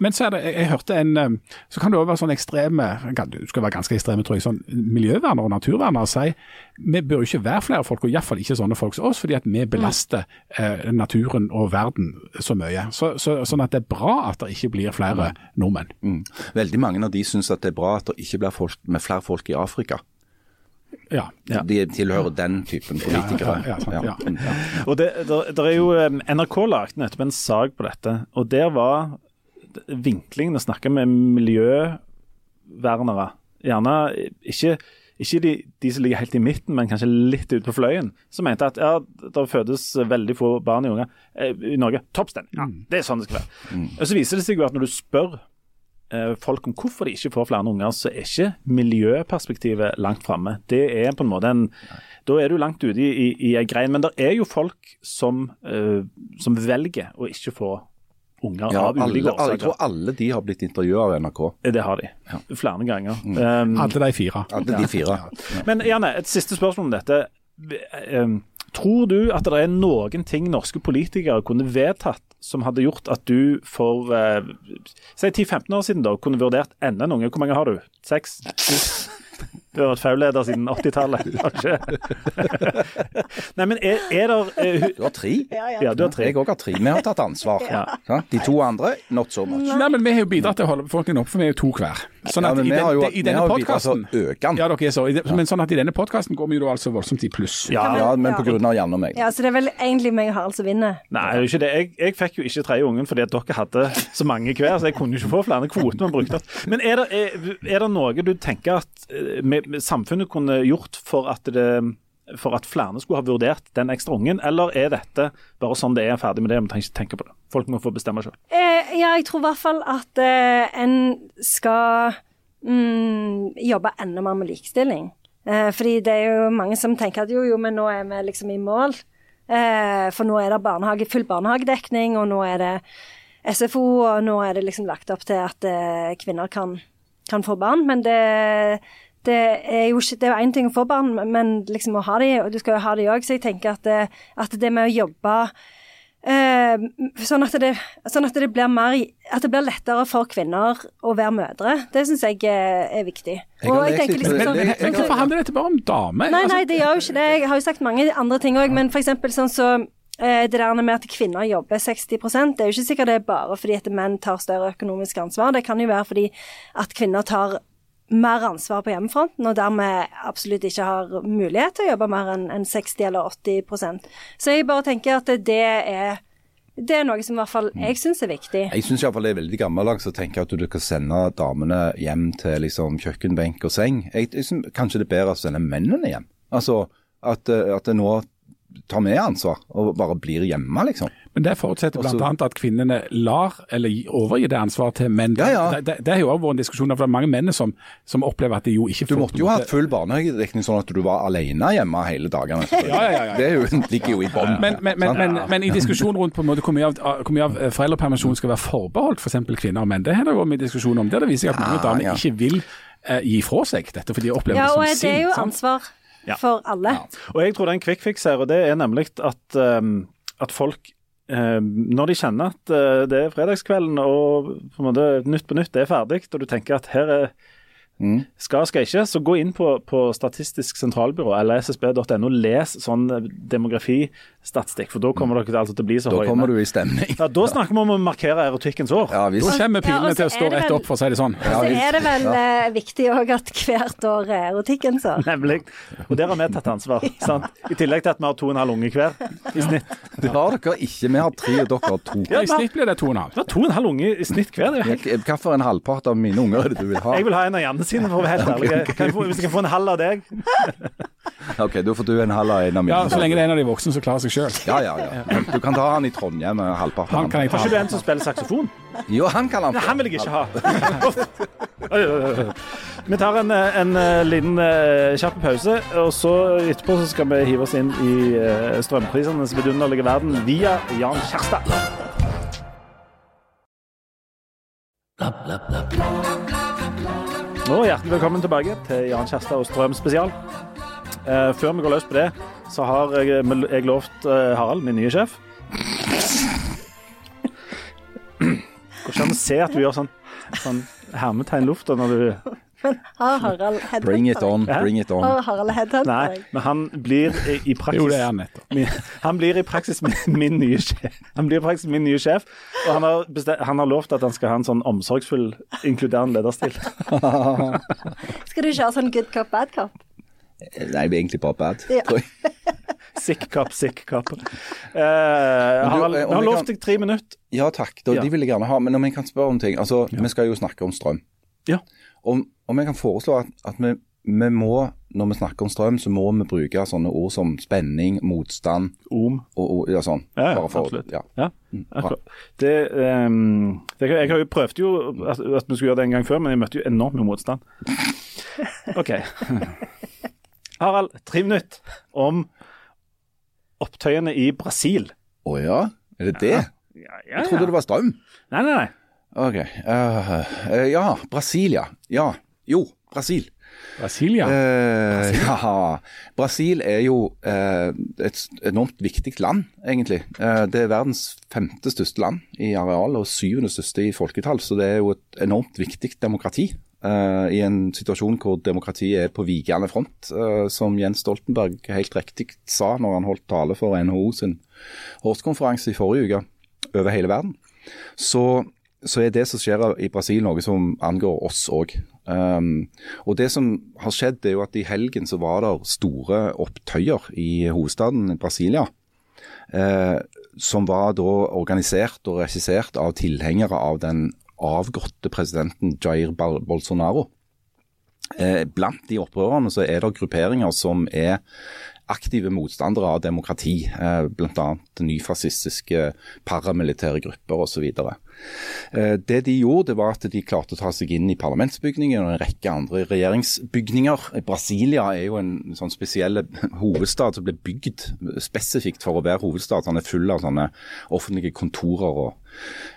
men så er det, jeg, jeg hørte en eh, Så kan det òg være sånn ekstreme, du skal være ganske ekstreme, tror jeg, sånn miljøvernere og naturvernere si vi bør jo ikke være flere folk, og iallfall ikke sånne folk som oss, fordi at vi belaster eh, naturen og verden så mye. Så, så, sånn at det er bra at det ikke blir flere nordmenn. Mm. Veldig mange av de syns at det er bra at det ikke blir folk, med flere folk i Afrika. Ja. Ja. De tilhører den typen politikere. Ja, ja, sant, ja. Mm. (laughs) Og det, der, der er jo NRK lagde nettopp en sak på dette, og der var vinklingen å snakke med miljøvernere. Gjerne ikke, ikke de, de som ligger helt i midten, men kanskje litt ute på fløyen. Som mente at ja, det fødes veldig få barn i, unge, eh, i Norge. Toppstemning. Ja, det er sånn det skal være. Og Så viser det seg jo at når du spør eh, folk om hvorfor de ikke får flere unger, så er ikke miljøperspektivet langt framme. Det er på en måte en Da er du langt ute i, i, i ei grein. Men det er jo folk som, eh, som velger å ikke få unger Ja, av ulike årsaker. jeg tror alle de har blitt intervjua av NRK. Det har de. Flere ganger. Um, Alle de fire. Alle de fire. men Janne, et siste spørsmål om dette. Um, tror du at det er noen ting norske politikere kunne vedtatt som hadde gjort at du for uh, si 10-15 år siden da, kunne vurdert enda en unge? Hvor mange har du? Seks? Du har vært FAU-leder siden 80-tallet, (laughs) kanskje? (laughs) Nei, men er, er det uh, Du har tre. Ja, du har tre. Jeg òg har tre. Vi har tatt ansvar. Ja. De to andre, not so much. Nei, men Vi har jo bidratt til å holde befolkningen oppe, for vi er jo to hver. Sånn Ja, at men i, vi den, jo- i vi denne den. Ja, dere er så. I Men sånn at i denne podkasten går vi jo altså voldsomt i pluss. Ja. Ja, men av Janne og meg. Ja, så det er vel egentlig meg og Harald som vinner. Nei, det er jo ikke det. Jeg, jeg fikk jo ikke tredje ungen fordi at dere hadde så mange hver, så jeg kunne jo ikke få flere kvoter man brukte. Men er det, er, er det noe du tenker at eh, med samfunnet kunne gjort for at, det, for at flere skulle ha vurdert den ekstra ungen, eller er dette bare sånn det er, ferdig med det, vi trenger ikke tenke på det? Folk må få bestemme selv. Eh, ja, jeg tror i hvert fall at eh, en skal mm, jobbe enda mer med likestilling. Eh, fordi det er jo mange som tenker at jo, jo, men nå er vi liksom i mål. Eh, for nå er det barnehage, full barnehagedekning, og nå er det SFO, og nå er det liksom lagt opp til at eh, kvinner kan, kan få barn. Men det, det er jo ikke Det er jo én ting å få barn, men liksom å ha de, og du skal jo ha de òg. Så jeg tenker at det, at det med å jobbe Eh, sånn, at det, sånn at det blir mer At det blir lettere for kvinner å være mødre. Det syns jeg er, er viktig. Jeg Og lest tenker liksom sånn- Men hvorfor handler dette bare om damer? Nei, Altså, nei, det gjør jo ikke det. Jeg har jo sagt mange andre ting òg, men f.eks. sånn så eh, det der med at kvinner jobber 60% det er jo ikke sikkert det er bare fordi at menn tar større økonomisk ansvar. Det kan jo være fordi at kvinner tar mer ansvar på hjemmefronten, og dermed absolutt ikke har mulighet til å jobbe mer enn enn 60 eller 80% Så jeg bare tenker at det er, det er noe som i hvert fall jeg syns er viktig. Jeg syns det er veldig gammeldags å tenke at du kan sende damene hjem til liksom kjøkkenbenk og seng. Jeg, jeg synes kanskje det er bedre å sende mennene hjem. Altså at, eh, at nå tar med ansvar og bare blir hjemme, liksom. Men det forutsetter bl.a. at kvinnene lar eller gi- overgir det ansvaret til menn. Ja, ja. Det, det, har jo også vært en diskusjon, for det er mange menn som, som opplever at de jo ikke får Du måtte jo ha full barnehagedekning sånn at du var alene hjemme hele dagene. Ja, ja, ja, ja. (laughs) Det er jo, ligger jo i bånn. Men, men, men, men, men i diskusjonen rundt på en måte hvor mye av, hvor mye av eh, foreldrepermisjonen skal være forbeholdt f.eks. For kvinner og menn, det har det vært mye diskusjon om. Der det viser seg at mange Ja, damer ja. ikke vil eh, gi fra seg dette, for de opplever Ja, det og det er jo sant? Ja. for alle. Og jeg tror det er en quick fix her, og det er nemlig at, um, at folk um, Når de kjenner at uh, det er fredagskvelden og på en måte Nytt på nytt er ferdig, og du tenker at her er skal, skal ikke, så gå inn på, på Statistisk sentralbyrå eller ssb.no, les sånn eh, demografistatistikk, for da kommer dere altså til å bli så Da høye. kommer du i stemning. Ja, da snakker vi om å markere erotikkens år. Ja, Da kommer pilene ja, til å stå er rett opp, for å si det sånn. Så er det vel ja. viktig òg at hvert år er erotikkens år. Nemlig. Og der har vi tatt ansvar. (laughs) sant? I tillegg til at vi har to og en halv unge hver i snitt. Det har dere ikke. Vi har tre, og dere har to. Ja, I snitt blir det to og en halv. Det var to og en halv unge i snitt hver. Det er helt Hva for en halvpart av mine unger er det du vil ha? Jeg vil ha en av Janne sine, for å være helt ærlig. Okay, okay. hvis jeg kan få en halv av deg? (laughs) OK, da får du en halv av en av mine. Ja, Så lenge det er en av de voksne som klarer seg sjøl. Ja, ja, ja. Du kan ta han i Trondheim med halvparten. Han kan jeg ta. Har ikke du en som spiller saksofon? Jo, han kan han Nei, han vil jeg ikke ha. (laughs) Vi tar en, eh, en eh, liten eh, kjapp pause, og så etterpå så skal vi hive oss inn i strømprisenes vidunderlige verden via Jan Kjærstad. Og hjertelig velkommen tilbake til Jan Kjærstad og Strøm spesial. Før vi går løs på det, så har jeg, jeg lovt Harald, min nye sjef Går ikke an å se at du gjør sånn, sånn hermetegn lufta når du Men har Harald headhunter Bring it on, bring it on. Har Harald headhunter Nei, men han blir i, praksis Jo, det er han nettopp. Han blir i praksis min, min nye sjef. Han blir i praksis min nye sjef, og han har, bestemt, han har lovt at han skal ha en sånn omsorgsfull, inkluderende lederstil. (laughs) Skal du ikke ha sånn good cop, bad cop? Nei, det er egentlig bare bad. Ja. tror jeg. (laughs) Sick cop, sick cop. Eh, Harald, eh, vi har vi lovt kan- deg tre minutter. Ja takk, da, Ja. de vil jeg gjerne ha. Men om jeg kan spørre om ting Altså, Vi skal jo snakke om strøm. Ja. Om, om jeg kan foreslå at, at vi, vi må, når vi snakker om strøm, så må vi bruke sånne ord som spenning, motstand Om. og, og ja, sånn. Ja, ja, for- absolutt. Ja. Ja, Det, um, det, jeg har jo prøvd jo at, at vi skulle gjøre det en gang før, men jeg møtte jo enormt med motstand. (laughs) OK. Harald, tre minutter om opptøyene i Brasil. Å ja? Er det det? Ja, ja, Jeg trodde det var strøm. Nei, nei, nei. OK. Uh, ja, Brasilia. Ja. Jo, Brasil. Brasilia. Eh, ja, Brasil er jo eh, et enormt viktig land, egentlig. Eh, det er verdens femte største land i areal og syvende største i folketall, så det er jo et enormt viktig demokrati. eh, I en situasjon hvor demokratiet er på vikende front, eh, som Jens Stoltenberg helt riktig sa når han holdt tale for NHO sin årskonferanse i forrige uke over hele verden. Så, så er det som skjer i Brasil noe som angår oss òg. Um, og Det som har skjedd, er jo at i helgen så var det store opptøyer i hovedstaden Brasilia. Uh, som var da organisert og regissert av tilhengere av den avgåtte presidenten Jair Bolsonaro. Uh, blant de opprørerne så er det grupperinger som er aktive motstandere av demokrati, eh, bl.a. nyfascistiske paramilitære grupper osv. Eh, det de gjorde, var at de klarte å ta seg inn i parlamentsbygningen og en rekke andre regjeringsbygninger. Brasilia er jo en sånn spesiell hovedstad som ble bygd spesifikt for å være hovedstad. Han er full av sånne offentlige kontorer og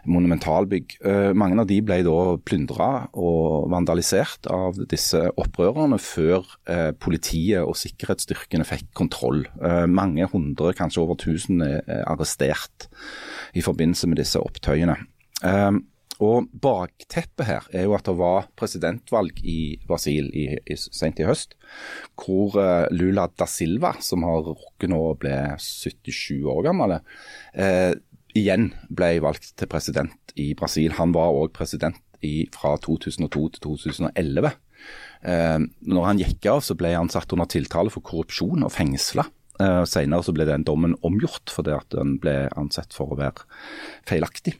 monumentalbygg. Eh, Mange av de ble da plyndra og vandalisert av disse opprørerne før eh, politiet og sikkerhetsstyrkene fikk kontroll. Mange hundre, kanskje over tusen, er arrestert i forbindelse med disse opptøyene. Eh, og Bakteppet her er jo at det var presidentvalg i Brasil i, i, sent i høst, hvor eh, Lula da Silva, som har rukket nå å bli 77 år gammel, eh, igjen ble valgt til president i Brasil. Han var òg president i, fra 2002 til 2011. Eh, når han gikk av, så ble han satt under tiltale for korrupsjon og fengsla. Eh, senere så ble den dommen omgjort fordi at den ble ansett for å være feilaktig.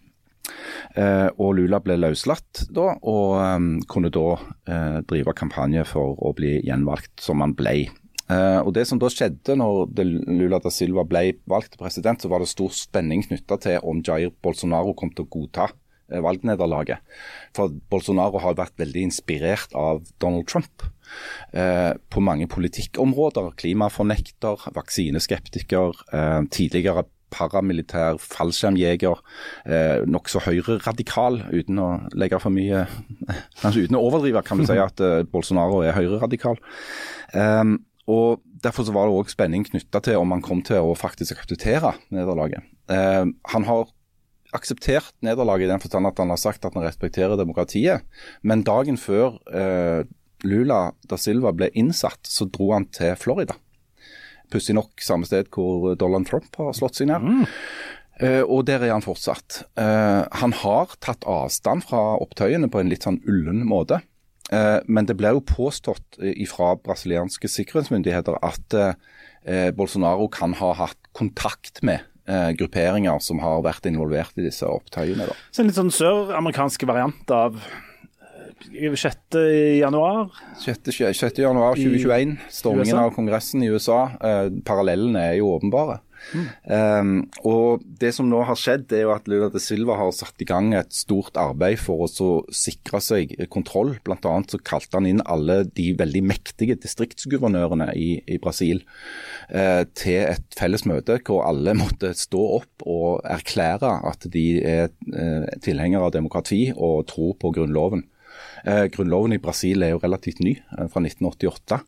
Eh, og Lula ble løslatt da, og eh, kunne da eh, drive kampanje for å bli gjenvalgt, som han ble. Eh, og Det som da skjedde når Lula da Silva ble valgt til president, så var det stor spenning knytta til om Jair Bolsonaro kom til å godta valgnederlaget. For Bolsonaro har vært veldig inspirert av Donald Trump på mange politikkområder. Klimafornekter, vaksineskeptiker, eh, tidligere paramilitær fallskjermjeger, eh, nokså høyreradikal, uten å legge for mye Kanskje (laughs) uten å overdrive, kan vi si at eh, Bolsonaro er høyreradikal. Um, og Derfor så var det òg spenning knytta til om han kom til å faktisk akseptere nederlaget. Eh, han har akseptert nederlaget i den forstand at han har sagt at han respekterer demokratiet, men dagen før eh, Lula da Silva ble innsatt, så dro han til Florida. Pussig nok samme sted hvor Donald Trump har slått seg ned. Eh, og der er han fortsatt. Uh, han har tatt avstand fra opptøyene på en litt sånn ullen måte. Uh, men det ble jo påstått fra brasilianske sikkerhetsmyndigheter at Bolsonaro kan ha hatt kontakt med grupperinger som har vært involvert i disse opptøyene. Da. Så en litt sånn søramerikansk variant av 6. januar. 6. 6. januar 2021, stormingen USA. av Kongressen i USA. Eh, parallellene er jo åpenbare. Um, og Det som nå har skjedd, er jo at Lula de Silva har satt i gang et stort arbeid for å så sikre seg kontroll. Blant annet så kalte han inn alle de veldig mektige distriktsguvernørene i, i Brasil uh, til et felles møte hvor alle måtte stå opp og erklære at de er uh, tilhengere av demokrati og tror på grunnloven. Eh, grunnloven i Brasil er jo relativt ny, eh, fra 1988.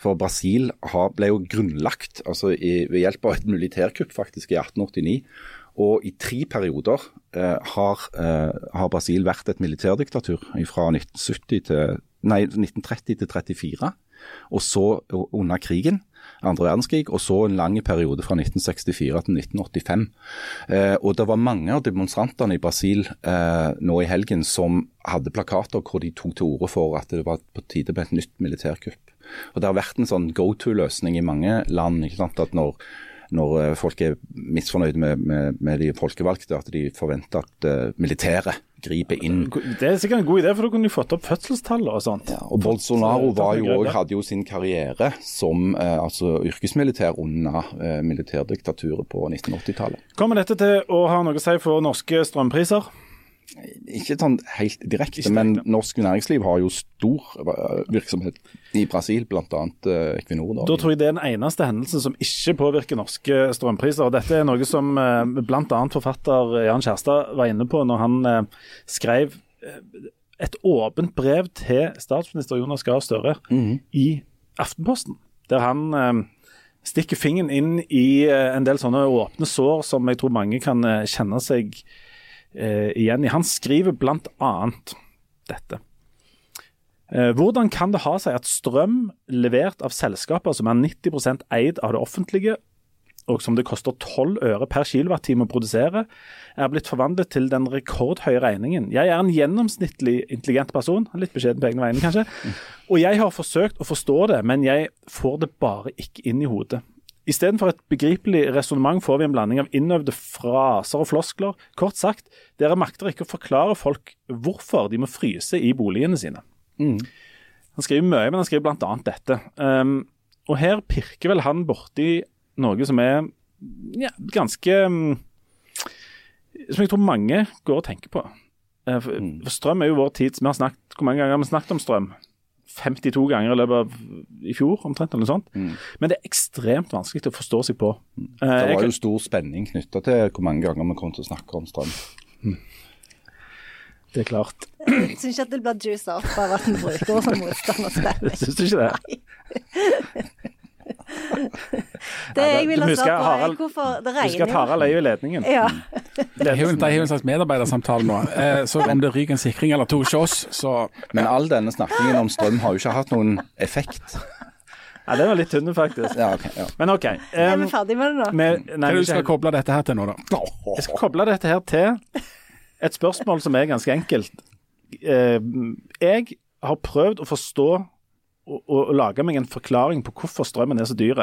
For Brasil ble jo grunnlagt altså i, ved hjelp av et militærkupp faktisk i 1889. Og i tre perioder eh, har, eh, har Brasil vært et militærdiktatur fra 1970 til, nei, 1930 til 34. Og så under krigen, andre verdenskrig, og så en lang periode fra 1964 til 1985. Eh, og det var mange av demonstrantene i Brasil eh, nå i helgen som hadde plakater hvor de tok til orde for at det var på tide med et nytt militærkupp. Og Det har vært en sånn go to-løsning i mange land. ikke sant, at når, når eh, folk er misfornøyde med, med, med, de folkevalgte, at de forventer at uh, militæret griper inn. Det er sikkert en god idé, for da kunne de fått opp fødselstallet og sånt. Ja, og Bolsonaro var jo, også, hadde jo sin karriere som eh, altså yrkesmilitær under eh, militærdiktaturet på 1980-tallet. Kommer dette til å ha noe å si for norske strømpriser? Ikke sånn helt direkte, men norsk næringsliv har jo stor eh, virksomhet i Brasil, bl.a. Uh, Equinor. Da. Da tror jeg det er den eneste hendelsen som ikke påvirker norske strømpriser. og Dette er noe som eh, bl.a. forfatter Jan Kjærstad var inne på når han eh, skrev eh, et åpent brev til statsminister Jonas Gahr Støre i Aftenposten, der han eh, stikker fingeren inn i eh, en del sånne åpne sår som jeg tror mange kan eh, kjenne seg eh, igjen. Han skriver bl.a. dette. Eh, Hvordan kan det ha seg at strøm levert av selskaper som er 90% eid av det offentlige, og som det koster 12 øre per kilowattime å produsere, er blitt forvandlet til den rekordhøye regningen. Jeg er en gjennomsnittlig intelligent person, litt beskjeden på egne vegne kanskje, og jeg har forsøkt å forstå det, men jeg får det bare ikke inn i hodet. Istedenfor et begripelig resonnement får vi en blanding av innøvde fraser og floskler. Kort sagt, dere makter ikke å forklare folk hvorfor de må fryse i boligene sine. Han skriver mye, men han skriver bl.a. dette. Um, og her pirker vel han borti noe som er ja, ganske um, Som jeg tror mange går og tenker på. Uh, for, for strøm er jo vår tids Vi har snakket, Hvor mange ganger har vi snakket om strøm? 52 ganger i løpet av i fjor, omtrent. eller noe sånt. Men det er ekstremt vanskelig å forstå seg på. Mm. Det var jo stor spenning knytta til hvor mange ganger vi kom til å snakke om strøm. det er klart. Jeg syns ikke at det blir juice opp av at vi bruker ord som spenning. Syns du ikke det? (laughs) Det jeg vil ha svar på, er hvorfor det Husk at. Harald er jo i ledningen. Ja. (laughs) Det er jo en, er slags medarbeidersamtale nå. Eh, så om det ryker en sikring eller to hos oss, så Men all denne snakkingen om strøm har jo ikke hatt noen effekt. (laughs) Ja, Den var litt tynn, faktisk. Ja, okay, ja. Men OK. Er Um, vi ferdig med det nå? med, hva nei, er det du skal helt. koble dette her til nå, da? Jeg skal koble dette her til et spørsmål som er ganske enkelt. Eh, jeg har prøvd å forstå og, å, og lage meg en forklaring på hvorfor strømmen er så dyr.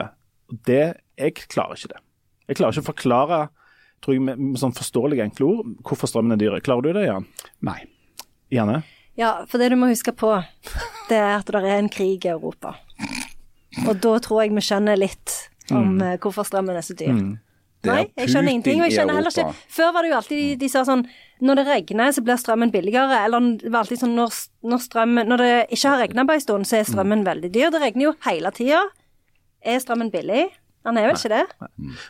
Det, jeg klarer ikke det. Jeg klarer ikke å forklare tror jeg, med, med sånn forståelige, enkle ord hvorfor strømmen er dyr. Klarer du det, Jan? Nei. Janne? Ja, for det du må huske på, det er at det er en krig i Europa. Og da tror jeg vi skjønner litt om mm. hvorfor strømmen er så dyr. Er Nei, jeg skjønner ingenting. Og jeg skjønner heller ikke Før var det jo alltid de sa sånn Når det regner, så blir strømmen billigere. Eller det var alltid sånn når, når strømmen Når det ikke har regna på en stund, så er strømmen veldig dyr. Det regner jo hele tida. Er strømmen billig? Han er vel ikke det?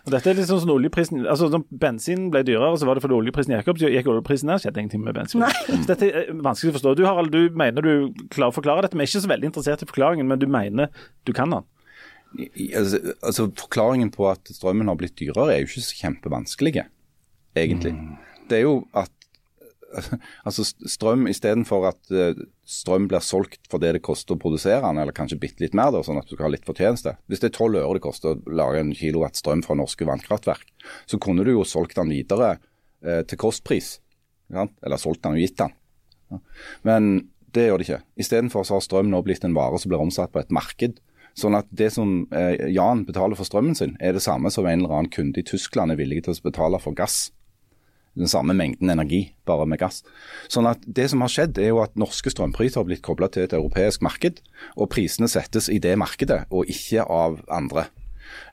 Og dette er litt sånn som oljeprisen altså Når bensinen ble dyrere, så var det fordi oljeprisen gikk opp. Så gikk oljeprisen ned, skjedde ingenting med bensin. Så dette er vanskelig å forstå. Du Harald, du mener du klarer å forklare dette. Vi er ikke så veldig interessert i forklaringen, men du mener du kan den. Altså, altså Forklaringen på at strømmen har blitt dyrere er jo ikke så kjempevanskelig, egentlig. Det er jo at (laughs) altså strøm istedenfor at eh, strøm blir solgt for det det koster å produsere den, eller kanskje bitte litt mer, da, sånn at du skal ha litt fortjeneste. Hvis det er tolv øre det koster å lage en kilowatt strøm fra norske vannkraftverk, så kunne du jo solgt den videre eh, til kostpris. Eller solgt den og gitt den. Men det gjør det ikke. Istedenfor har strøm nå blitt en vare som blir omsatt på et marked. Sånn at det som eh, Jan betaler for strømmen sin, er det samme som en eller annen kunde i Tyskland er villig til å betale for gass. den samme mengden energi, bare med gass. Sånn at Det som har skjedd, er jo at norske strømpriser har blitt kobla til et europeisk marked, og prisene settes i det markedet, og ikke av andre.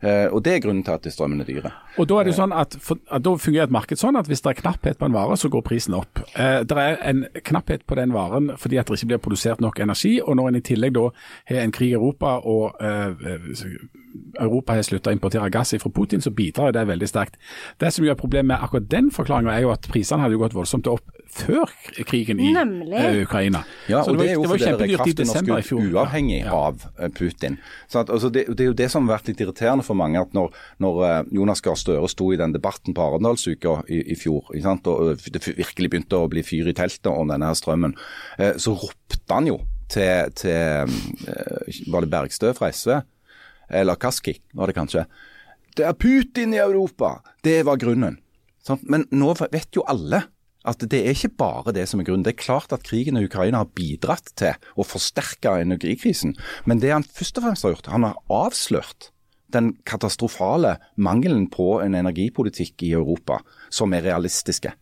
Eh, og Det er grunnen til at strømmen er dyre. Og Da er det jo sånn at, at da fungerer et marked sånn at hvis det er knapphet på en vare, så går prisen opp. Eh, det er en knapphet på den varen fordi at det ikke blir produsert nok energi. og Når en i tillegg da har en krig i Europa og eh, Europa har sluttet å importere gass fra Putin, så bidrar det veldig sterkt. Det som gjør problemet med akkurat den forklaringa, er jo at prisene hadde gått voldsomt opp før krigen i Nemlig. Ukraina. Ja, og det, var, det er jo det fordi kraften har skutt uavhengig ja. av uh, Putin. At, altså, det, det, er jo det som har vært litt irriterende for mange, at når, når uh, Jonas Gahr Støre sto i den debatten på Arendalsuka i, i, fjor, og det virkelig begynte å bli fyr i teltet om denne her strømmen, så ropte han jo til, til Var det Bergstø fra SV? eller Kaski var det kanskje. Det er Putin i Europa! Det var grunnen. Men nå vet jo alle at det er ikke bare det som er grunnen. Det er klart at krigen i Ukraina har bidratt til å forsterke energikrisen. Men det han først og fremst har gjort, han har avslørt den katastrofale mangelen på en energipolitikk i Europa som er realistiske.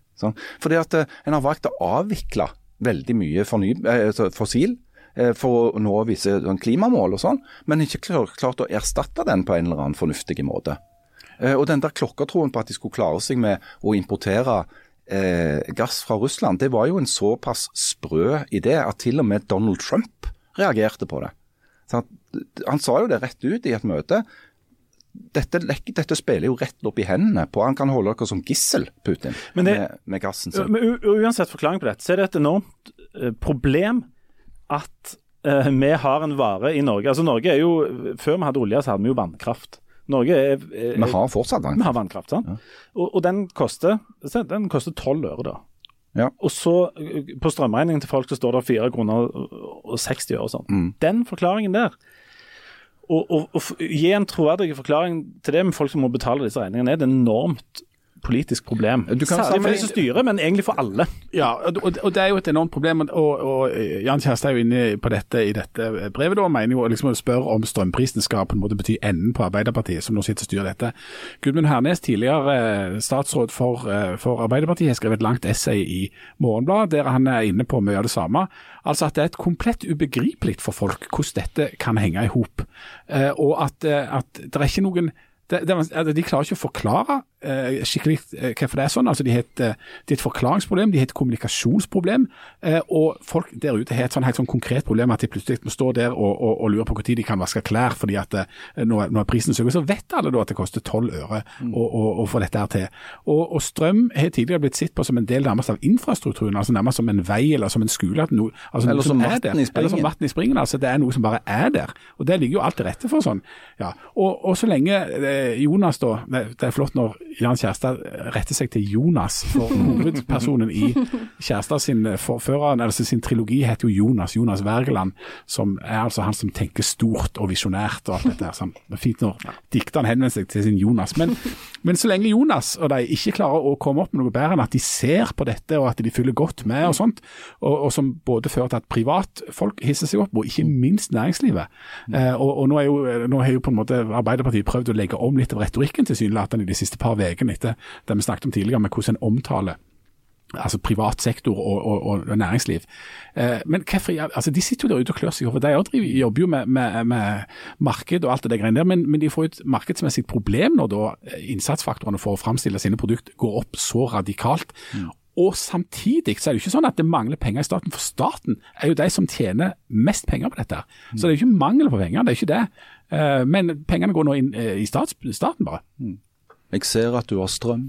Fordi at eh, en har valgt å avvikle veldig mye eh, altså fossil Eh, for å nå visse sånn klimamål og sånn, men ikke klart å erstatte den på en eller annen fornuftig måte. Og den der klokkertroen på at de skulle klare seg med å importere gass fra Russland, det var jo en såpass sprø idé at til og med Donald Trump reagerte på det. Han, han sa jo det rett ut i et møte. Dette, dette, spiller jo rett opp i hendene på Han kan holde dere som gissel, Putin, det, med, med, gassen sin. Men Uansett forklaring på dette, så er det et enormt problem at uh, vi har en vare i Norge. Altså Norge er jo, Før vi hadde olje, så hadde vi jo vannkraft. Norge er, er Vi har fortsatt vannkraft. Vi har vannkraft, sant? Ja. Og, og, den koster den koster 12 øre, da. Ja. Og så på strømregningen til folk så står det 4 kroner og 60 øre og sånn. Mm. Den forklaringen der å gi en troverdig forklaring til det med folk som må betale disse regningene, er et enormt politisk problem. Særlig for de som styrer, men egentlig for alle. Ja, og, og det er jo et enormt problem. og, og Jan Kjærstad er jo inne på dette i dette brevet da, mener jo liksom å spørre om strømprisen skal på en måte bety enden på Arbeiderpartiet, som nå sitter og styrer dette. Gudmund Hernes, tidligere eh, statsråd for, eh, for Arbeiderpartiet, har skrevet et langt essay i Morgenbladet der han er inne på mye av det samme. Altså at det er et komplett ubegripelig for folk hvordan dette kan henge i hop. Eh, og at, at det er ikke noen det, det, de klarer ikke å forklare eh, skikkelig eh, hvorfor det er sånn. Altså, de, har et, eh, de et forklaringsproblem, de har et kommunikasjonsproblem. Eh, og folk der ute har et sånn helt sånn konkret problem at de plutselig må stå der og, og, og lure på når de kan vaske klær fordi at eh, når nå, er prisen søker. Så vet alle da at det koster tolv øre mm. å, å, få dette her til. Og, og, strøm har tidligere blitt sett på som en del nærmest av infrastrukturen, altså nærmest som en vei eller som en skole. No, altså eller, som vann i eller som vann i springen. Altså, det er noe som bare er der. Og det ligger jo alt til rette for sånn. Ja. Og, og så lenge eh, Jonas, da. Det er flott når Jan Kjærstad retter seg til Jonas, for hovedpersonen i Kjærstad sin forfører, altså sin trilogi heter jo Jonas. Jonas Wergeland, som er altså han som tenker stort og visjonært og alt dette. Så det er fint når dikteren henvender seg til sin Jonas. Men, men, så lenge Jonas og de ikke klarer å komme opp med noe bedre enn at de ser på dette og at de følger godt med og sånt, og, og som både fører til at privatfolk hisser seg opp, og ikke minst næringslivet. Eh, og, og nå, er jo, nå har jo på en måte Arbeiderpartiet prøvd å legge om litt av retorikken tilsynelatende de siste par ukene etter det vi snakket om tidligere, med hvordan en omtaler altså privat sektor og, og, og næringsliv. Eh, men hvorfor, altså de sitter jo der ute og klør seg over. De jobber jo med, med, med, marked og alt det der greiene der, men, men, de får et markedsmessig problem når da innsatsfaktorene for å framstille sine produkter går opp så radikalt. Mm. Og samtidig så er det jo ikke sånn at det mangler penger i staten, for staten er jo de som tjener mest penger på dette. Mm. Så det er jo ikke mangel på penger, det er ikke det. Eh, men pengene går nå inn eh, i stats, staten bare. Mm. Jeg ser at du har strøm.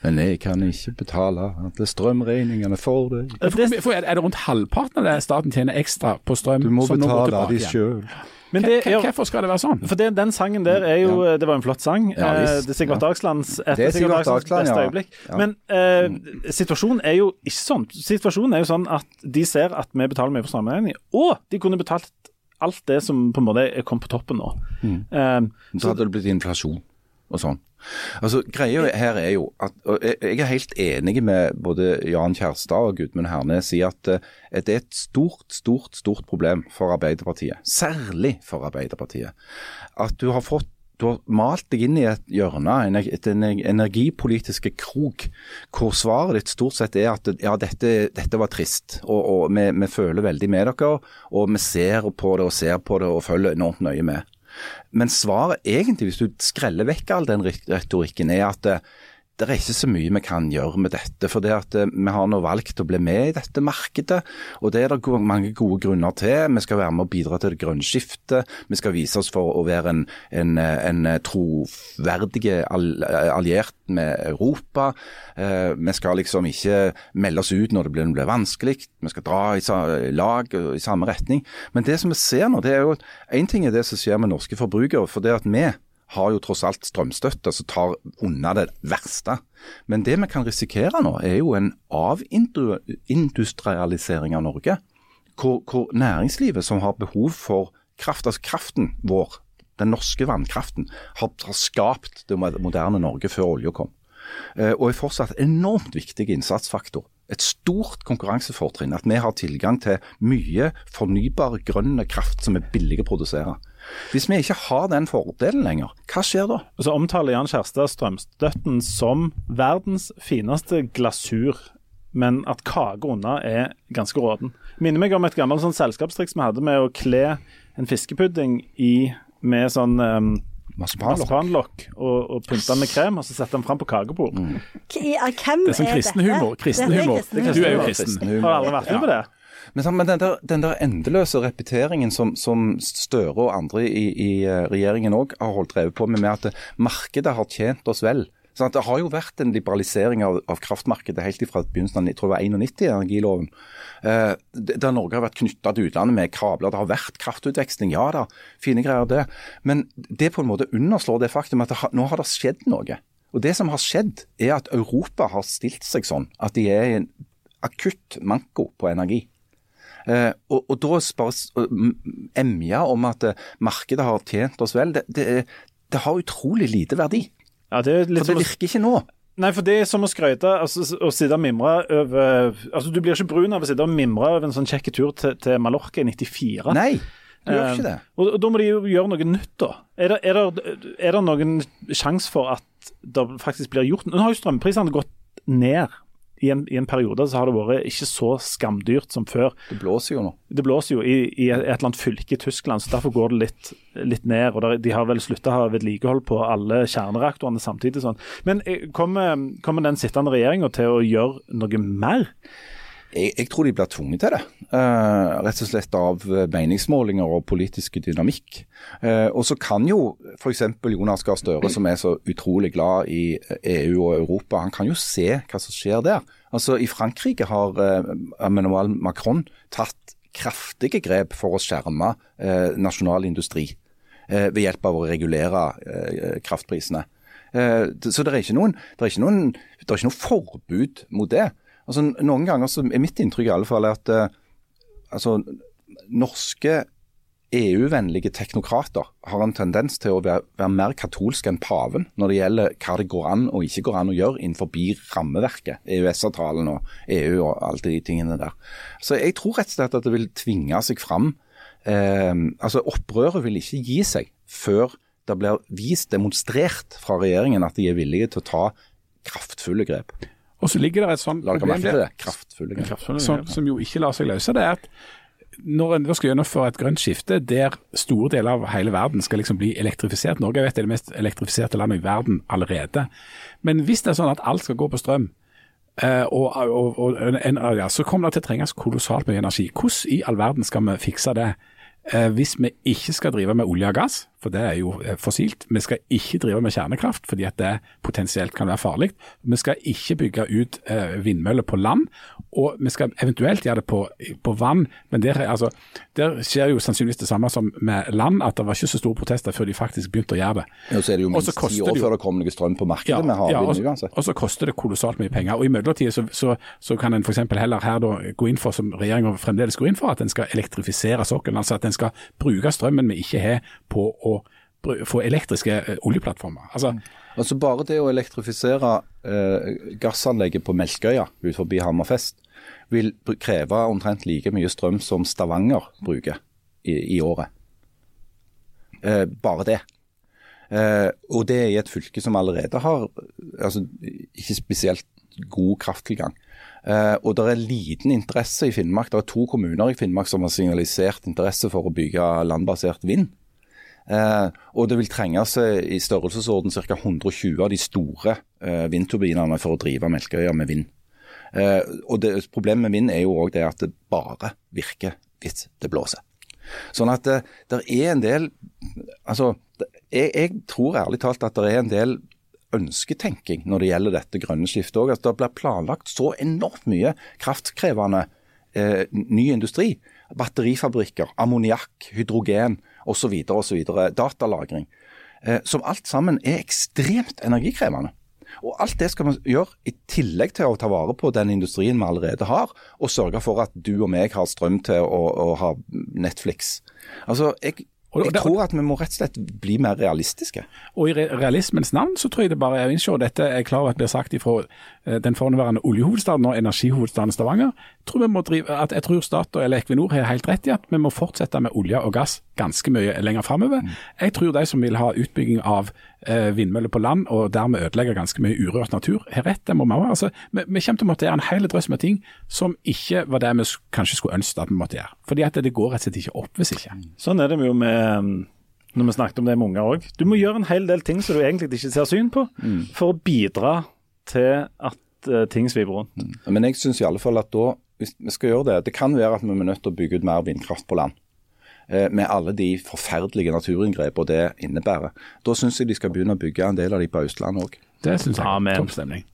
Men jeg kan ikke betale alle strømregningene for deg. Er det rundt halvparten av det staten tjener ekstra på strøm? Du må betale de sjøl. Men det, Hvorfor skal det være sånn? For det, Den sangen der er jo Det var en flott sang. Ja, eh, det er Sigvart Dagslands et Sigvart Dagslands beste ja. øyeblikk. Men eh, situasjonen er jo ikke sånn. Situasjonen er jo sånn at de ser at vi betaler mye for strømregning, og de kunne betalt alt det som på en måte er kommet på toppen nå. Mm. Um, så hadde det blitt inflasjon og sånn. Altså, Greia her er jo at og Jeg er helt enig med både Jan Kjærstad og Gudmund Hernes i at uh, det er et stort, stort, stort problem for Arbeiderpartiet. Særlig for Arbeiderpartiet. At du har fått du har malt deg inn i et hjørne, en, et, en energipolitiske krok, hvor svaret ditt stort sett er at ja, dette, dette var trist, og, og vi, vi, føler veldig med dere. Og vi ser på det og ser på det og følger enormt nøye med. Men svaret egentlig, hvis du skreller vekk all den retorikken, er at det er ikke så mye vi kan gjøre med dette. For det at eh, vi har nå valgt å bli med i dette markedet, og det er det mange gode grunner til. Vi skal være med å bidra til det grønne skiftet. Vi skal vise oss for å være en, en, en troverdig alliert med Europa. Eh, vi skal liksom ikke melde oss ut når det blir, blir vanskelig. Vi skal dra i lag i samme retning. Men det som vi ser nå, det er jo Én ting er det som skjer med norske forbrukere. for det at vi har jo tross alt strømstøtte som tar unna det verste. Men det vi kan risikere nå, er jo en avindustrialisering av Norge. Hvor, hvor næringslivet som har behov for kraft, altså kraften vår, den norske vannkraften, har, har skapt det moderne Norge før olja kom. Eh, og er fortsatt enormt viktig innsatsfaktor. Et stort konkurransefortrinn at vi har tilgang til mye fornybar grønn kraft som er billig å produsere. Hvis vi ikke har den fordelen lenger, hva skjer da? Og Så omtaler Jan Kjærstad strømstøtten som verdens fineste glasur, men at kake unna er ganske råden. Minner meg om et gammelt sånn selskapstriks vi hadde med å kle en fiskepudding i med sånn um, marsipanlokk og, og pynte med krem, og så sette den fram på kakebord. Mm. Hvem det er sånn kristen humor. Kristen humor. Du er jo kristen. Har aldri vært med på det? Men, men den, der, den, der, endeløse repeteringen som, som Støre og andre i, i eh, regjeringen òg har holdt drevet på med, med at markedet har tjent oss vel. Sånn det har jo vært en liberalisering av, av kraftmarkedet helt fra begynnelsen av jeg tror det var 91, energiloven. Eh, der Norge har vært knytta til utlandet med kabler. Det har vært kraftutveksling, ja da, fine greier det. Men det på en måte underslår det faktum at det har, nå har det skjedd noe. Og Det som har skjedd, er at Europa har stilt seg sånn at de er i en akutt manko på energi. Eh, og, og, da bare emja om at eh, markedet har tjent oss vel, det, det, det har utrolig lite verdi. Ja, det for det virker ikke nå. Nei, for det er som å skryte altså, å sitte og mimre over altså Du blir ikke brun av å sitte og mimre over en sånn kjekk tur til, til Mallorca i 94. Nei, du gjør ikke det. Eh, og, og, Da må de jo gjøre noe nytt, da. Er det, er det, er det noen sjanse for at det faktisk blir gjort Nå har jo strømprisene gått ned i en, i en, periode så har det vært ikke så skamdyrt som før. Det blåser jo nå. Det blåser jo i, i et eller annet fylke i Tyskland, så derfor går det litt, litt ned. og der, De har vel slutta å ha vedlikehold på alle kjernereaktorene samtidig. sånn. Men eh, kommer, kommer den sittende regjeringa til å gjøre noe mer? Jeg, jeg, tror de blir tvunget til det. Uh, rett og slett av meningsmålinger og politisk dynamikk. Uh, og så kan jo f.eks. Jonas Gahr Støre, som er så utrolig glad i EU og Europa, han kan jo se hva som skjer der. Altså I Frankrike har uh, Emmanuel Macron tatt kraftige grep for å skjerme nasjonal industri ved hjelp av å regulere kraftprisene. så det er, er det er ikke noe forbud mot det. Altså, noen ganger så er mitt inntrykk i alle fall at uh, altså, norske EU-vennlige teknokrater har en tendens til å være, være, mer katolske enn paven når det gjelder hva det går an og ikke går an å gjøre innenfor rammeverket, EØS-avtalen og EU og alle de tingene der. Så jeg tror rett og slett at det vil tvinge seg fram. Eh, altså Opprøret vil ikke gi seg før det blir vist, demonstrert fra regjeringen at de er villige til å ta kraftfulle grep. Og så ligger det et sånt problem der, kraftfulle, kraftfulle som, som, jo ikke lar seg løse. det er at når en skal gjennomføre et grønt skifte der store deler av hele verden skal liksom bli elektrifisert Norge vet, er det mest elektrifiserte landet i verden allerede. Men hvis det er sånn at alt skal gå på strøm, og, og, og, en, ja, så kommer det til å trenges kolossalt mye energi. Hvordan i all verden skal vi fikse det? Uh, hvis vi ikke skal drive med olje og gass, for det er jo eh, fossilt. Vi skal ikke drive med kjernekraft, fordi at det potensielt kan være farlig. Vi skal ikke bygge ut eh, vindmøller på land, og vi skal eventuelt gjøre det på, på vann. Men der, altså, der, skjer jo sannsynligvis det samme som med land, at det var ikke så store protester før de faktisk begynte å gjøre det. Ja, så er det jo minst ti år før det kommer noe strøm på markedet ja, med havvind ja, og, og så koster det kolossalt mye penger. Og I mellomtiden så, så, så, kan en f.eks. heller her da gå inn for, som regjeringa fremdeles går inn for, at en skal elektrifisere sokkelen. Altså at en skal bruke strømmen vi ikke har på å få elektriske eh, oljeplattformer. Altså, altså Bare det å elektrifisere eh, gassanlegget på Melkøya utenfor Hammerfest vil kreve omtrent like mye strøm som Stavanger bruker i, i året. Eh, bare det. Eh, og det er i et fylke som allerede har altså, ikke spesielt god krafttilgang. Eh, og det er liten interesse i Finnmark. Det er to kommuner i Finnmark som har signalisert interesse for å bygge landbasert vind. Eh, og det vil trenges eh, i størrelsesorden ca. 120 av de store eh, vindturbinene for å drive Melkøya med vind. Og det, Problemet med vind er jo òg det at det bare virker hvis det blåser. Sånn at det, det er en del altså, jeg, jeg, tror ærlig talt at det er en del ønsketenking når det gjelder dette grønne skiftet òg. Altså, det blir planlagt så enormt mye kraftkrevende eh, ny industri. Batterifabrikker, ammoniakk, hydrogen osv. osv. Datalagring. Eh, som alt sammen er ekstremt energikrevende. Og Alt det skal man gjøre i tillegg til å ta vare på den industrien vi allerede har, og sørge for at du og meg har strøm til å, å ha Netflix. Altså, jeg, jeg tror at vi må rett og slett bli mer realistiske. Og i realismens navn så tror jeg det bare er å innse, og dette er klar over at blir sagt ifra eh, den forhenværende oljehovedstaden og energihovedstaden Stavanger, tror drive, at jeg tror Statoil eller Equinor har helt rett i at vi må fortsette med olje og gass ganske mye lenger framover. Mm. Jeg tror de som vil ha utbygging av vindmøller på land og dermed ødelegge ganske mye urørt natur, har rett. Det må man. Altså, vi, vi kommer til å måtte gjøre en hel drøss med ting som ikke var det vi kanskje skulle ønske at vi måtte gjøre. Fordi at det går rett og slett ikke opp hvis ikke. Sånn er det jo med um, når vi snakket om det med unger òg. Du må gjøre en hel del ting som du egentlig ikke ser syn på, mm. for å bidra til at uh, ting sviver rundt. Mm. Men jeg syns i alle fall at da, hvis vi skal gjøre det Det kan være at vi er nødt til å bygge ut mer vindkraft på land. Eh, med alle de forferdelige naturinngrepene det innebærer. Da syns jeg de skal begynne å bygge en del av de på Østlandet òg. Det syns jeg. Amen.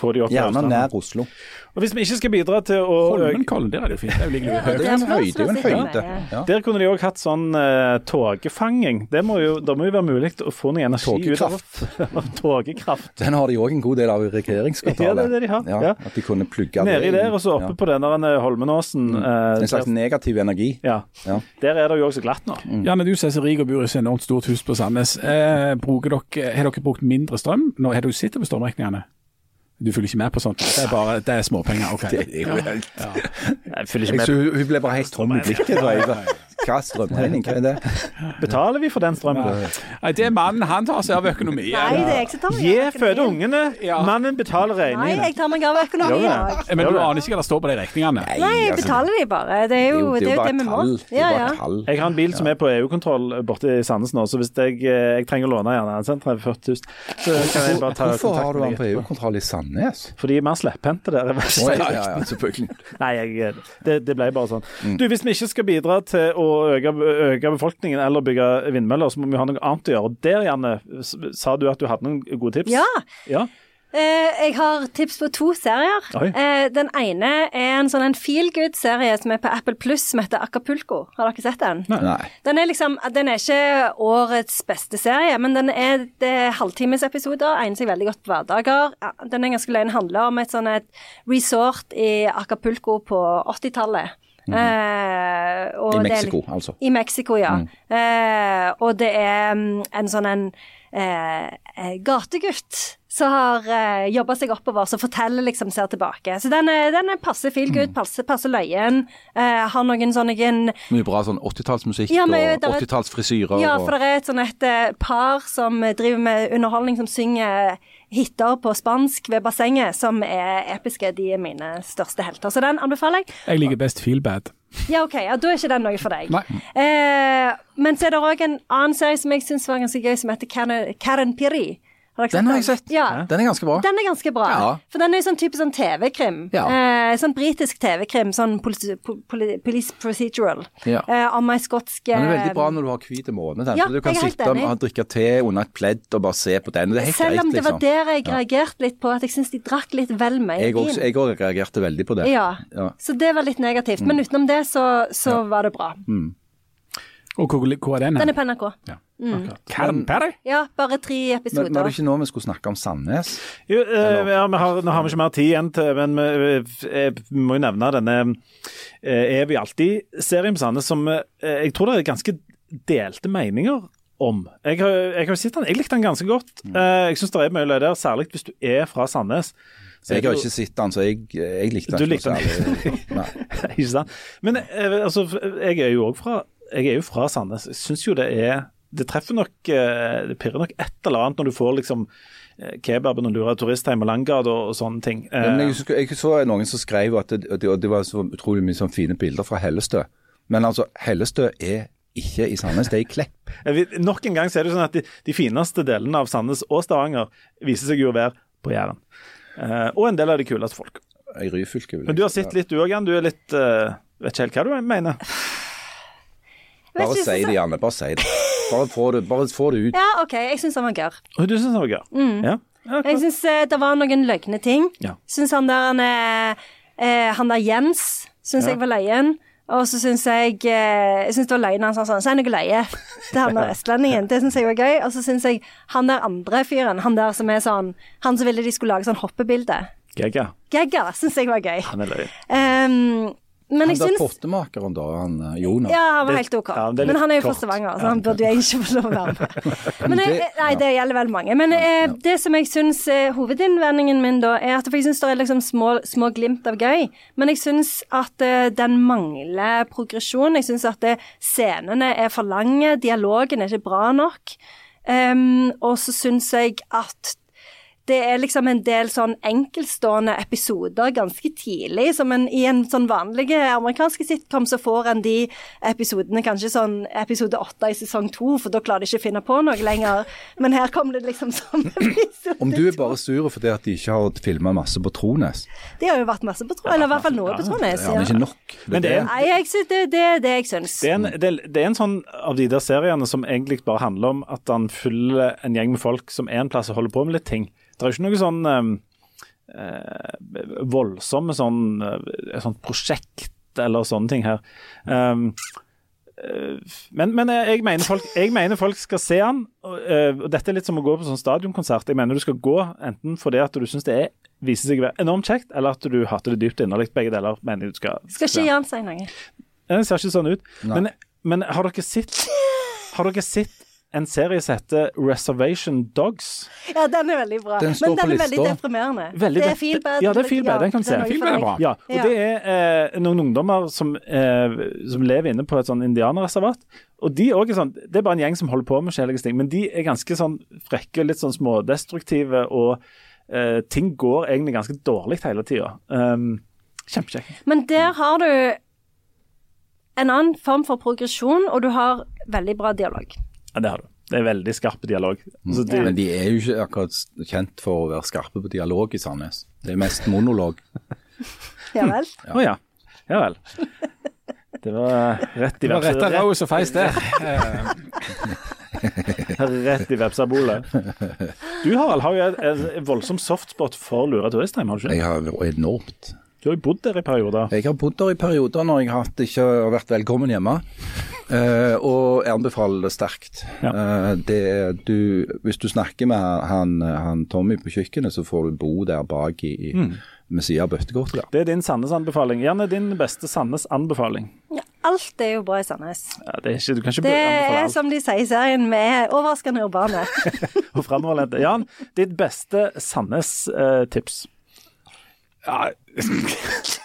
Topp opp Gjerne nær Oslo. Og Hvis vi ikke skal bidra til å Holmenkollen, der er det jo fint. Det er jo, ja, det er en høyde. Det er en høyde. Ja. Der kunne de òg hatt sånn uh, togefanging. Det må jo, da må jo være mulig å få noe energi ut av togekraft. (laughs) Den har de òg en god del av i regjeringskvartalet. Ja, det er det de har. Ja, at de kunne plugge Nedi der, og så oppe på den der eh, Holmenåsen. Mm. Uh, en slags der, negativ energi. Ja. Der er det jo også så glatt nå. Mm. Janne, du som er så rik og bor i et enormt stort hus på Sandnes. Eh, dere, har dere brukt mindre strøm? Nå Har du sett på strømregningene? Du følger ikke med på sånt? Det er bare det er småpenger? ok. (laughs) Det er jo helt... Ja. Jeg følger ikke med. Hun ble bare helt tom i blikket. Hva strømregning, hva er det? Betaler vi for den strømmen? Nei, det er mannen, han tar seg av økonomien. Nei, det er jeg som tar meg av økonomien. Gi føde ungene, mannen betaler regningen. Nei, jeg tar meg av økonomien. Men du aner ikke hva det står på de regningene? Nei, jeg altså- betaler de bare. Det er jo det, er jo det vi må. Ja, ja. Jeg har en bil som er på EU-kontroll borte i Sandnes nå, så hvis jeg, eh, jeg trenger å låne gjerne en for 40 000, så kan jeg bare ta kontakt Hvorfor har du den på EU-kontroll i Sandnes? Fordi vi har slepphendte der. Ja, ja, ja, selvfølgelig. Nei, jeg, det, det, ble bare sånn. Mm. Du, Hvis vi ikke skal bidra til å øke øke befolkningen eller bygge vindmøller, så må vi ha noe annet å gjøre. Og Der, Janne, sa du at du hadde noen gode tips? Ja. ja. Eh, jeg har tips på to serier. Eh, den ene er en sånn feel good-serie som er på Apple Pluss, som heter Acapulco. Har dere sett den? Nei. Den er liksom, den er ikke årets beste serie, men den er, det er halvtimesepisoder. Egner seg veldig godt på hverdager. Den er ganske løgn. Handler om et sånn et resort i Acapulco på 80-tallet. Mm. Eh, I Mexico, altså? I Mexico, ja. Mm. Eh, og det er mm, en sånn en eh, eh, gategutt som har eh, jobba seg oppover, som forteller liksom, ser tilbake. Så den er, den er passe feel good, mm. passe, passe løyen. Eh, har noen sånne Mye bra sånn 80-tallsmusikk ja, og 80-tallsfrisyrer. Ja, for det er et sånn et eh, par som driver med underholdning, som synger hiter på spansk ved bassenget som er episke. De er mine største helter. Så den anbefaler jeg. Jeg liker best Feel Bad. Ja, OK. Ja, da er ikke den noe for deg. Eh, men så er det òg en annen serie som jeg syns var ganske gøy, som heter Karen Piri. Har den har jeg sett. Ja. Den er ganske bra. Den er ganske bra. Ja. For den er jo sånn type sånn TV-krim. Ja. Eh, sånn britisk TV-krim. Sånn police, police procedural. Ja. Eh, om ei skotsk Den er veldig bra når du har hvit måne. Ja, du kan sitte og drikke te under et pledd og bare se på den. Det er helt greit, Selv om det var liksom. der jeg reagerte litt på at jeg syns de drakk litt vel mye vin. Jeg òg reagerte veldig på det. Ja. Så det var litt negativt. Men utenom det så, så var det bra. Mm. Og hvor, hvor er den? Den er på NRK. Ja. Mm. Karen Perry? Ja, bare tre episoder. Men Var det ikke nå vi skulle snakke om Sandnes? Jo, eh, ja, har, Nå har vi ikke mer tid igjen, til, men vi, vi må jo nevne denne eh, Er vi alltid-serien på Sandnes som eh, jeg tror det er ganske delte meninger om. Jeg jeg har sett den, jeg likte den ganske godt. Mm. Eh, jeg syns det er mye løye der, særlig hvis du er fra Sandnes. Så jeg har ikke sett den, så jeg, jeg likte den ikke noe særlig. (laughs) ikke sant. Men eh, altså, jeg er jo òg fra jeg er jo fra Sandnes. Jeg syns jo det er det treffer nok eh, Det pirrer nok et eller annet når du får liksom eh, kebaben og lurer turistheim og Langgard og, og sånne ting. Ja, men Eh, jeg, husker- jeg så noen som skrev at det, det, det var så utrolig mye sånn fine bilder fra Hellestø. Men altså, Hellestø er ikke i Sandnes, det er i Klepp. (laughs) jeg nok en gang så er det sånn at de, de fineste delene av Sandnes og Stavanger viser seg jo å være på Jæren. Uh, og en del av de kuleste folk. I Ryfylke. vil jeg Men du har sett litt du òg, Jan. Du er litt uh, Vet ikke helt hva du mener. Bare si det, Janne. Bare si det. Bare få det, bare få det ut. Ja, OK, jeg syns han var gørr. Og du syns han var gøy? Ja? ja Jeg syns eh, det var noen løgne ting. Ja. Syns han der han er eh, Han der Jens syns Ja. jeg var løyen. Og så syns jeg eh, Jeg synes det var løgn han sa sånn Si noe løye til han der (laughs) østlendingen. Det syns jeg var gøy. Og så syns jeg han der andre fyren, han der som er sånn Han som ville de skulle lage sånn hoppebilde. Gegga. Gegga syns jeg var gøy. Han er løy. Um, men jeg syns Portemakeren, da, han eh, Jonas. Ja, han var helt OK. ja, er men han er jo fra. Stavanger, så han burde jo egentlig få lov å være med. (laughs) Men jeg, nei, det gjelder vel mange. Men eh, det som jeg syns eh, Hovedinnvendingen min da, er at for jeg syns det er liksom små, små glimt av gøy. Men jeg syns at eh, den mangler progresjon. Jeg syns at eh, scenene er for lange. Dialogen er ikke bra nok. Um, og så syns jeg at det er liksom en del sånn enkeltstående episoder ganske tidlig. Som en, I en sånn vanlig amerikansk sitcom så får en de episodene kanskje sånn episode åtte i sesong to, for da klarer de ikke å finne på noe lenger. Men her kommer det liksom som (laughs) episode Om du er bare sur fordi at de ikke har filma masse på Trones, Det har jo vært masse på Trones, eller i hvert fall noe på Trones. det er ikke nok. Men det er- Nei, jeg synes det, det er det jeg syns. Det er, en, det, det er en sånn av de der seriene som egentlig bare handler om at han fyller en gjeng med folk som er en plass og holder på med litt ting. Det er jo ikke noe sånn um, eh, voldsomme sånn, eh, sånn prosjekt eller sånne ting her. Um, eh, men, men jeg, jeg, mener folk, jeg mener folk skal se han. Og, eh, og dette er litt som å gå på sånn stadionkonsert. Jeg mener du skal gå enten fordi at du syns det er, viser seg å være enormt kjekt, eller at du hater det dypt innerlig. Begge deler mener du skal Skal ikke gjøre han seg noe. det ser ikke sånn ut. Men, men har dere sett Har dere sett en serie som heter Reservation Dogs? Ja, den er veldig bra. Den Men den er veldig deprimerende. Veldig det er feelbad. Ja, det er feelbad. den kan du se. det er noe Feel for bad er bra. Ja, og Ja. det er eh, noen ungdommer som, eh, som lever inne på et sånn indianerreservat. Og de er sånn, Det er bare en gjeng som holder på med forskjellige ting, men de er ganske sånn frekke, litt sånn smådestruktive, og eh, ting går egentlig ganske dårlig hele tida. Um, Kjempekjekk. Men der har du en annen form for progresjon, og du har veldig bra dialog. Ja, det har du. Det er veldig skarp dialog. Altså, de, Men de er jo ikke akkurat kjent for å være skarpe på dialog i Sandnes. Det er mest monolog. (laughs) Ja vel? Å ja. Ja vel. Det var rett i Det var rett av Raus og feis der. (laughs) Rett i vepsebolet. Du Harald, har jo en, en voldsom softspot for Lura turistheim, har du ikke? Jeg har enormt. Du har jo bodd der i perioder. Jeg har bodd der i perioder når jeg har hatt, ikke har vært velkommen hjemme. (laughs) Eh, og jeg anbefaler det sterkt. Ja. Eh, det, du, hvis du snakker med han, han Tommy på kjøkkenet, så får du bo der bak i, i med siden av bøttekortet. Det er din Sandnes-anbefaling. Gjerne din beste Sandnes-anbefaling. Ja, alt er jo bra i Sandnes. Ja, det er ikke, du kan ikke Det er som de sier i serien, vi er overraskende urbane. (laughs) Og framoverlente. Jan, ditt beste Sandnes-tips? Ja, (laughs)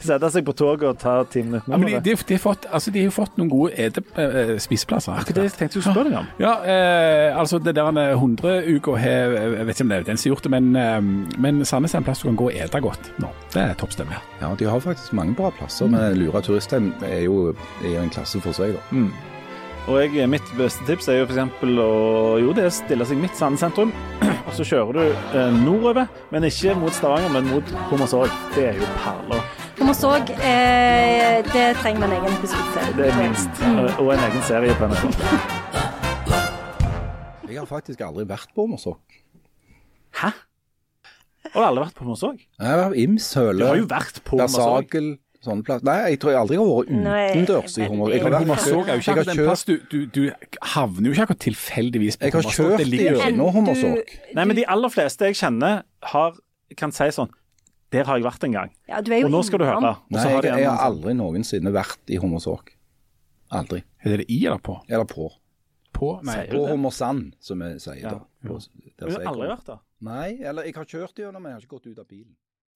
Sette seg på toget og ta ti minutter Ja, men de, med de, det. de, har fått, altså, de har jo fått noen gode ede, eh, spiseplasser. Akkurat det jeg tenkte jeg skulle spørre deg om. Ja, eh, altså det der 100-uka har Jeg vet ikke om det er den som har gjort det, men, eh, men Sandnes er en plass du kan gå og ete godt nå. Det er topp stemning. Ja, de har faktisk mange bra plasser, men Lura turistheim er jo i en klasse for seg, da. Og jeg, mitt beste tips er jo f.eks. å jo, det er stille seg midt Sand sentrum. (clears throat) Og så kjører du eh, nordover, men ikke mot Stavanger, men mot Hommersåk. Det er jo perler. Hommersåk, eh, det trenger vi en egen episode til. Det er minst. Mm. Og en egen serie på NRK. Jeg har faktisk aldri vært på Hommersåk. Hæ? Har du aldri vært på Hommersåk? Jeg har vært Imshøle. Du har jo vært på Hommersåk. Sånne plasser. Nei, jeg tror jeg aldri har vært utendørs i. Hommersåk. Jeg Hommersåk jo ikke jeg har kjørt du, du, du havner jo ikke akkurat tilfeldigvis på Jeg har kjørt gjennom Hommersåk. Nei, men de aller fleste jeg kjenner, har, kan si sånn Der har jeg vært en gang. Ja, du er jo Og nå skal du høre. Nei, har jeg, jeg har aldri noensinne vært i Hommersåk. Aldri. Er det i eller på? Eller på. På? Nei. På? Hommersand, som vi sier Ja. da. På, Du har aldri vært der? Nei, eller jeg har kjørt gjennom, men jeg har ikke gått ut av bilen.